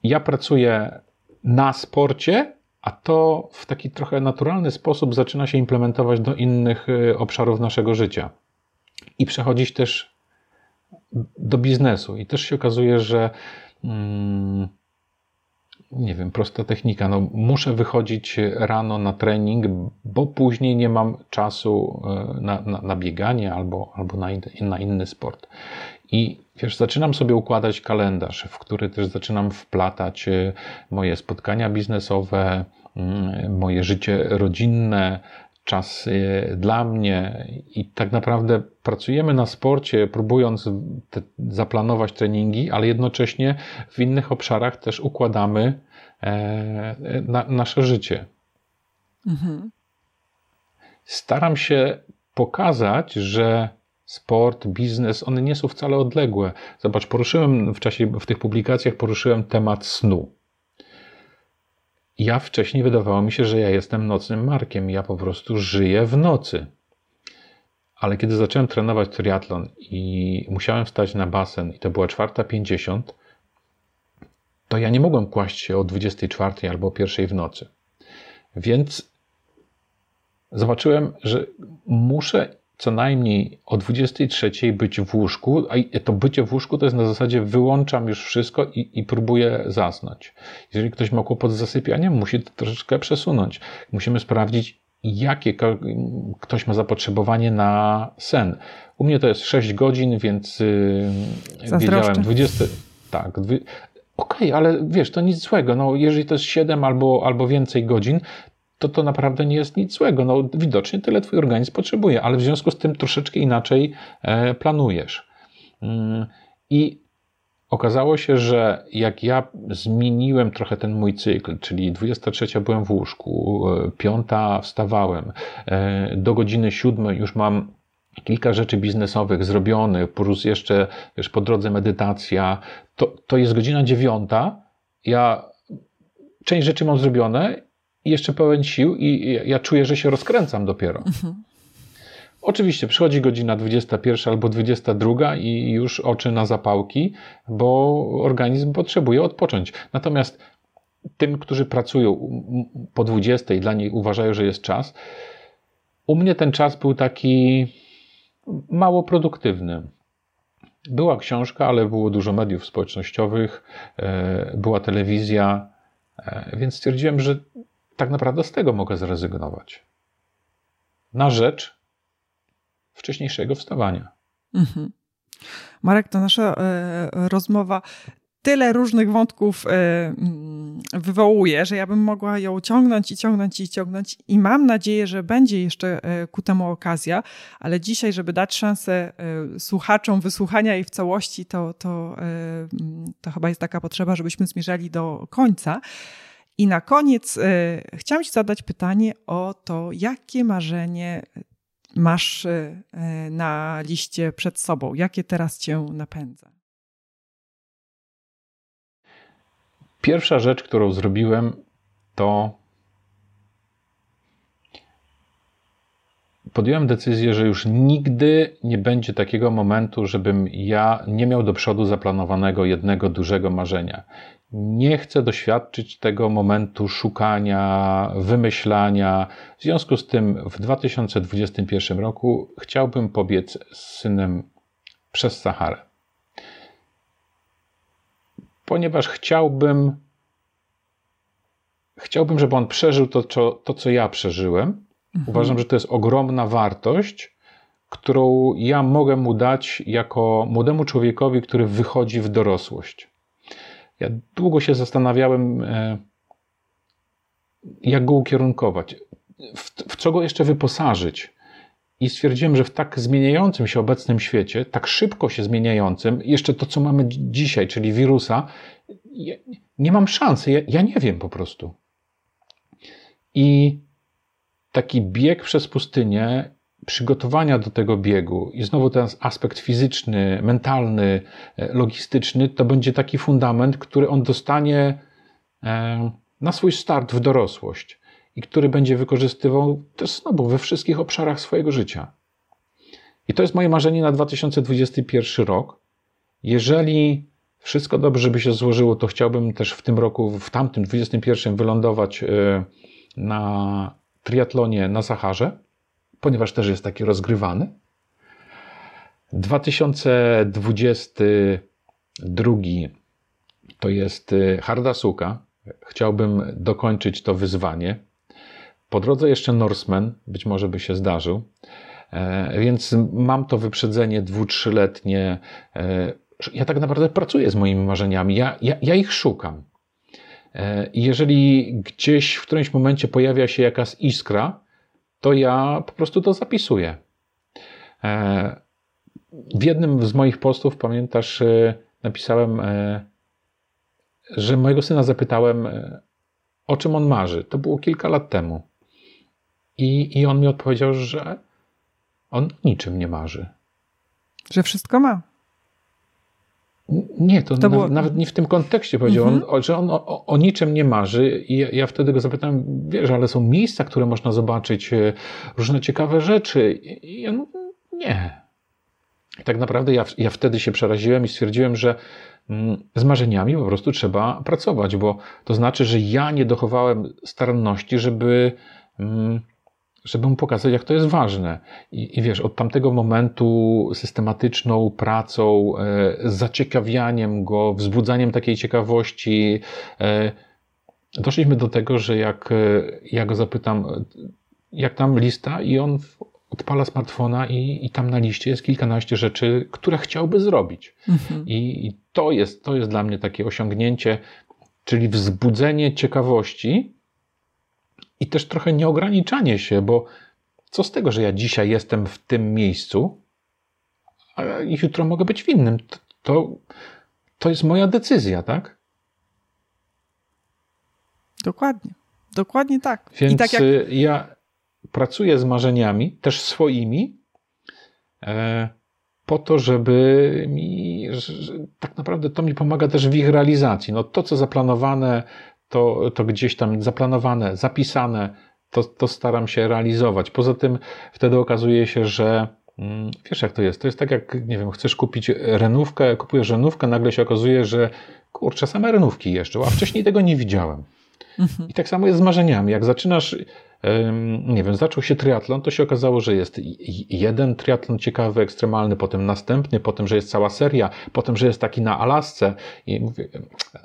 ja pracuję na sporcie, a to w taki trochę naturalny sposób zaczyna się implementować do innych y, obszarów naszego życia. I przechodzić też do biznesu. I też się okazuje, że mm, nie wiem, prosta technika. No, muszę wychodzić rano na trening, bo później nie mam czasu y, na, na, na bieganie albo, albo na, na inny sport. I wiesz, zaczynam sobie układać kalendarz, w który też zaczynam wplatać y, moje spotkania biznesowe, mm, moje życie rodzinne, czas dla mnie i tak naprawdę pracujemy na sporcie, próbując te, zaplanować treningi, ale jednocześnie w innych obszarach też układamy e, na, nasze życie. Mhm. Staram się pokazać, że sport, biznes, one nie są wcale odległe. Zobacz, poruszyłem w czasie, w tych publikacjach poruszyłem temat snu. Ja wcześniej wydawało mi się, że ja jestem nocnym markiem. Ja po prostu żyję w nocy. Ale kiedy zacząłem trenować triatlon i musiałem wstać na basen i to była 4.50, to ja nie mogłem kłaść się o 24 albo o 1 w nocy. Więc zobaczyłem, że muszę co najmniej o 23 być w łóżku, a to bycie w łóżku to jest na zasadzie wyłączam już wszystko i, i próbuję zasnąć. Jeżeli ktoś ma kłopot z zasypianiem, musi to troszeczkę przesunąć. Musimy sprawdzić, jakie ktoś ma zapotrzebowanie na sen. U mnie to jest 6 godzin, więc yy, wiedziałem 20. Tak. Okej, okay, ale wiesz, to nic złego. No, jeżeli to jest 7 albo, albo więcej godzin, to to naprawdę nie jest nic złego. No, widocznie tyle twój organizm potrzebuje, ale w związku z tym troszeczkę inaczej e, planujesz. Mm, I okazało się, że jak ja zmieniłem trochę ten mój cykl, czyli 23 byłem w łóżku, 5 e, wstawałem, e, do godziny 7 już mam kilka rzeczy biznesowych zrobionych, plus jeszcze wiesz, po drodze medytacja, to, to jest godzina 9. Ja część rzeczy mam zrobione jeszcze pełen sił i ja czuję, że się rozkręcam dopiero. Mhm. Oczywiście przychodzi godzina 21 albo 22 i już oczy na zapałki, bo organizm potrzebuje odpocząć. Natomiast tym, którzy pracują po 20, dla nich uważają, że jest czas. U mnie ten czas był taki mało produktywny. Była książka, ale było dużo mediów społecznościowych, e, była telewizja, e, więc stwierdziłem, że tak naprawdę z tego mogę zrezygnować. Na rzecz wcześniejszego wstawania. Mhm. Marek, to nasza e, rozmowa tyle różnych wątków mm, wywołuje, że ja bym mogła ją ciągnąć i ciągnąć i ciągnąć i mam nadzieję, że będzie jeszcze e, ku temu okazja, ale dzisiaj, żeby dać szansę e, słuchaczom wysłuchania jej w całości, to, to, mm, to chyba jest taka potrzeba, żebyśmy zmierzali do końca. I na koniec chciałam Ci zadać pytanie o to, jakie marzenie masz na liście przed sobą, jakie teraz Cię napędza? Pierwsza rzecz, którą zrobiłem, to podjąłem decyzję, że już nigdy nie będzie takiego momentu, żebym ja nie miał do przodu zaplanowanego jednego dużego marzenia. Nie chcę doświadczyć tego momentu szukania, wymyślania. W związku z tym w 2021 roku chciałbym pobiec z synem przez Saharę ponieważ chciałbym, chciałbym, żeby on przeżył to, co, to, co ja przeżyłem. Mhm. Uważam, że to jest ogromna wartość, którą ja mogę mu dać jako młodemu człowiekowi, który wychodzi w dorosłość. Ja długo się zastanawiałem, e, jak go ukierunkować, w, w co go jeszcze wyposażyć. I stwierdziłem, że w tak zmieniającym się obecnym świecie, tak szybko się zmieniającym, jeszcze to, co mamy dzisiaj, czyli wirusa, ja nie mam szansy. Ja, ja nie wiem po prostu. I taki bieg przez pustynię, przygotowania do tego biegu i znowu ten aspekt fizyczny, mentalny, e, logistyczny, to będzie taki fundament, który on dostanie e, na swój start w dorosłość i który będzie wykorzystywał też znowu we wszystkich obszarach swojego życia. I to jest moje marzenie na 2021 rok. Jeżeli wszystko dobrze by się złożyło, to chciałbym też w tym roku, w tamtym 2021 wylądować e, na triatlonie na Saharze, ponieważ też jest taki rozgrywany. 2022 to jest e, Harda Suka. Chciałbym dokończyć to wyzwanie. Po drodze jeszcze Norseman, być może by się zdarzył. E, więc mam to wyprzedzenie dwu, trzyletnie. E, ja tak naprawdę pracuję z moimi marzeniami, ja, ja, ja ich szukam. E, jeżeli gdzieś w którymś momencie pojawia się jakaś iskra, to ja po prostu to zapisuję. W jednym z moich postów, pamiętasz, napisałem, że mojego syna zapytałem, o czym on marzy. To było kilka lat temu. I, I on mi odpowiedział, że on niczym nie marzy. Że wszystko ma. Nie, to, to było... nawet nie w tym kontekście powiedział, mm -hmm. on, że on o, o, niczym nie marzy. I ja, ja, wtedy go zapytałem, wiesz, ale są miejsca, które można zobaczyć, e, różne ciekawe rzeczy. I mówię, nie. I tak naprawdę ja, ja wtedy się przeraziłem i stwierdziłem, że mm, z marzeniami po prostu trzeba pracować, bo to znaczy, że ja nie dochowałem staranności, żeby mm, żeby mu pokazać, jak to jest ważne. I, I, wiesz, od tamtego momentu systematyczną pracą, e, zaciekawianiem go, wzbudzaniem takiej ciekawości, e, doszliśmy do tego, że jak e, ja go zapytam, jak tam lista, i on odpala smartfona i, i tam na liście jest kilkanaście rzeczy, które chciałby zrobić. Mhm. I, I to jest, to jest dla mnie takie osiągnięcie, czyli wzbudzenie ciekawości, i też trochę nieograniczanie się, bo co z tego, że ja dzisiaj jestem w tym miejscu, a jutro mogę być w innym. To, to jest moja decyzja, tak? Dokładnie. Dokładnie tak. Więc tak jak... Y, ja pracuję z marzeniami, też swoimi, e, po to, żeby mi, że, tak naprawdę to mi pomaga też w ich realizacji. No to, co zaplanowane to, to gdzieś tam zaplanowane, zapisane, to, to staram się realizować. Poza tym wtedy okazuje się, że mm, wiesz jak to jest, to jest tak jak, nie wiem, chcesz kupić renówkę, kupujesz renówkę, nagle się okazuje, że kurczę, same renówki jeszcze, a wcześniej tego nie widziałem. Mhm. I tak samo jest z marzeniami. Jak zaczynasz nie wiem, zaczął się triatlon, to się okazało, że jest jeden triatlon ciekawy, ekstremalny, potem następny, potem, że jest cała seria, potem, że jest taki na Alasce. I mówię,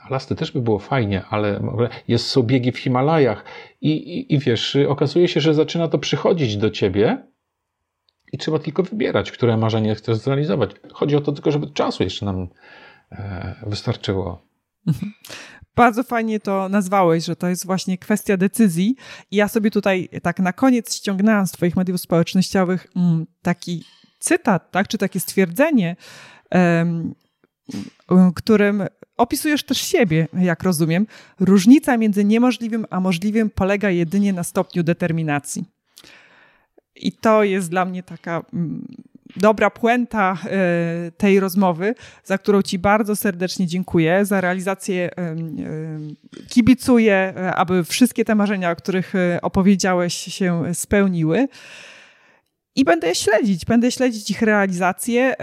Alasce też by było fajnie, ale jest, są biegi w Himalajach. I, i, I wiesz, okazuje się, że zaczyna to przychodzić do ciebie i trzeba tylko wybierać, które marzenie chcesz zrealizować. Chodzi o to tylko, żeby czasu jeszcze nam e, wystarczyło. Bardzo fajnie to nazwałeś, że to jest właśnie kwestia decyzji. I ja sobie tutaj tak na koniec ściągnęłam z Twoich mediów społecznościowych mm, taki cytat, tak, czy takie stwierdzenie, którym opisujesz też siebie, jak rozumiem. Różnica między niemożliwym a możliwym polega jedynie na stopniu determinacji. I to jest dla mnie taka mm, dobra puenta e, tej rozmowy, za którą Ci bardzo serdecznie dziękuję, za realizację kibicuję, e, aby wszystkie te marzenia, o których e, opowiedziałeś, się spełniły. I będę je śledzić, będę śledzić ich realizację.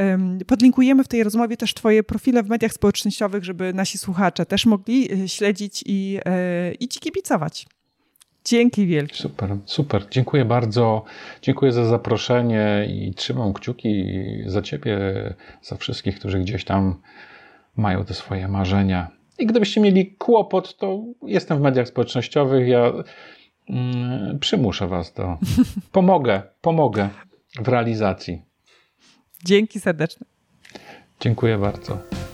Podlinkujemy w tej rozmowie też Twoje profile w mediach społecznościowych, żeby nasi słuchacze też mogli śledzić i, i Ci kibicować. Dzięki wielkie. Super, super. Dziękuję bardzo. Dziękuję za zaproszenie i trzymam kciuki za Ciebie, za wszystkich, którzy gdzieś tam mają te swoje marzenia. I gdybyście mieli kłopot, to jestem w mediach społecznościowych. Ja mm, przymuszę Was do. Pomogę, pomogę w realizacji. Dzięki serdeczne. Dziękuję bardzo.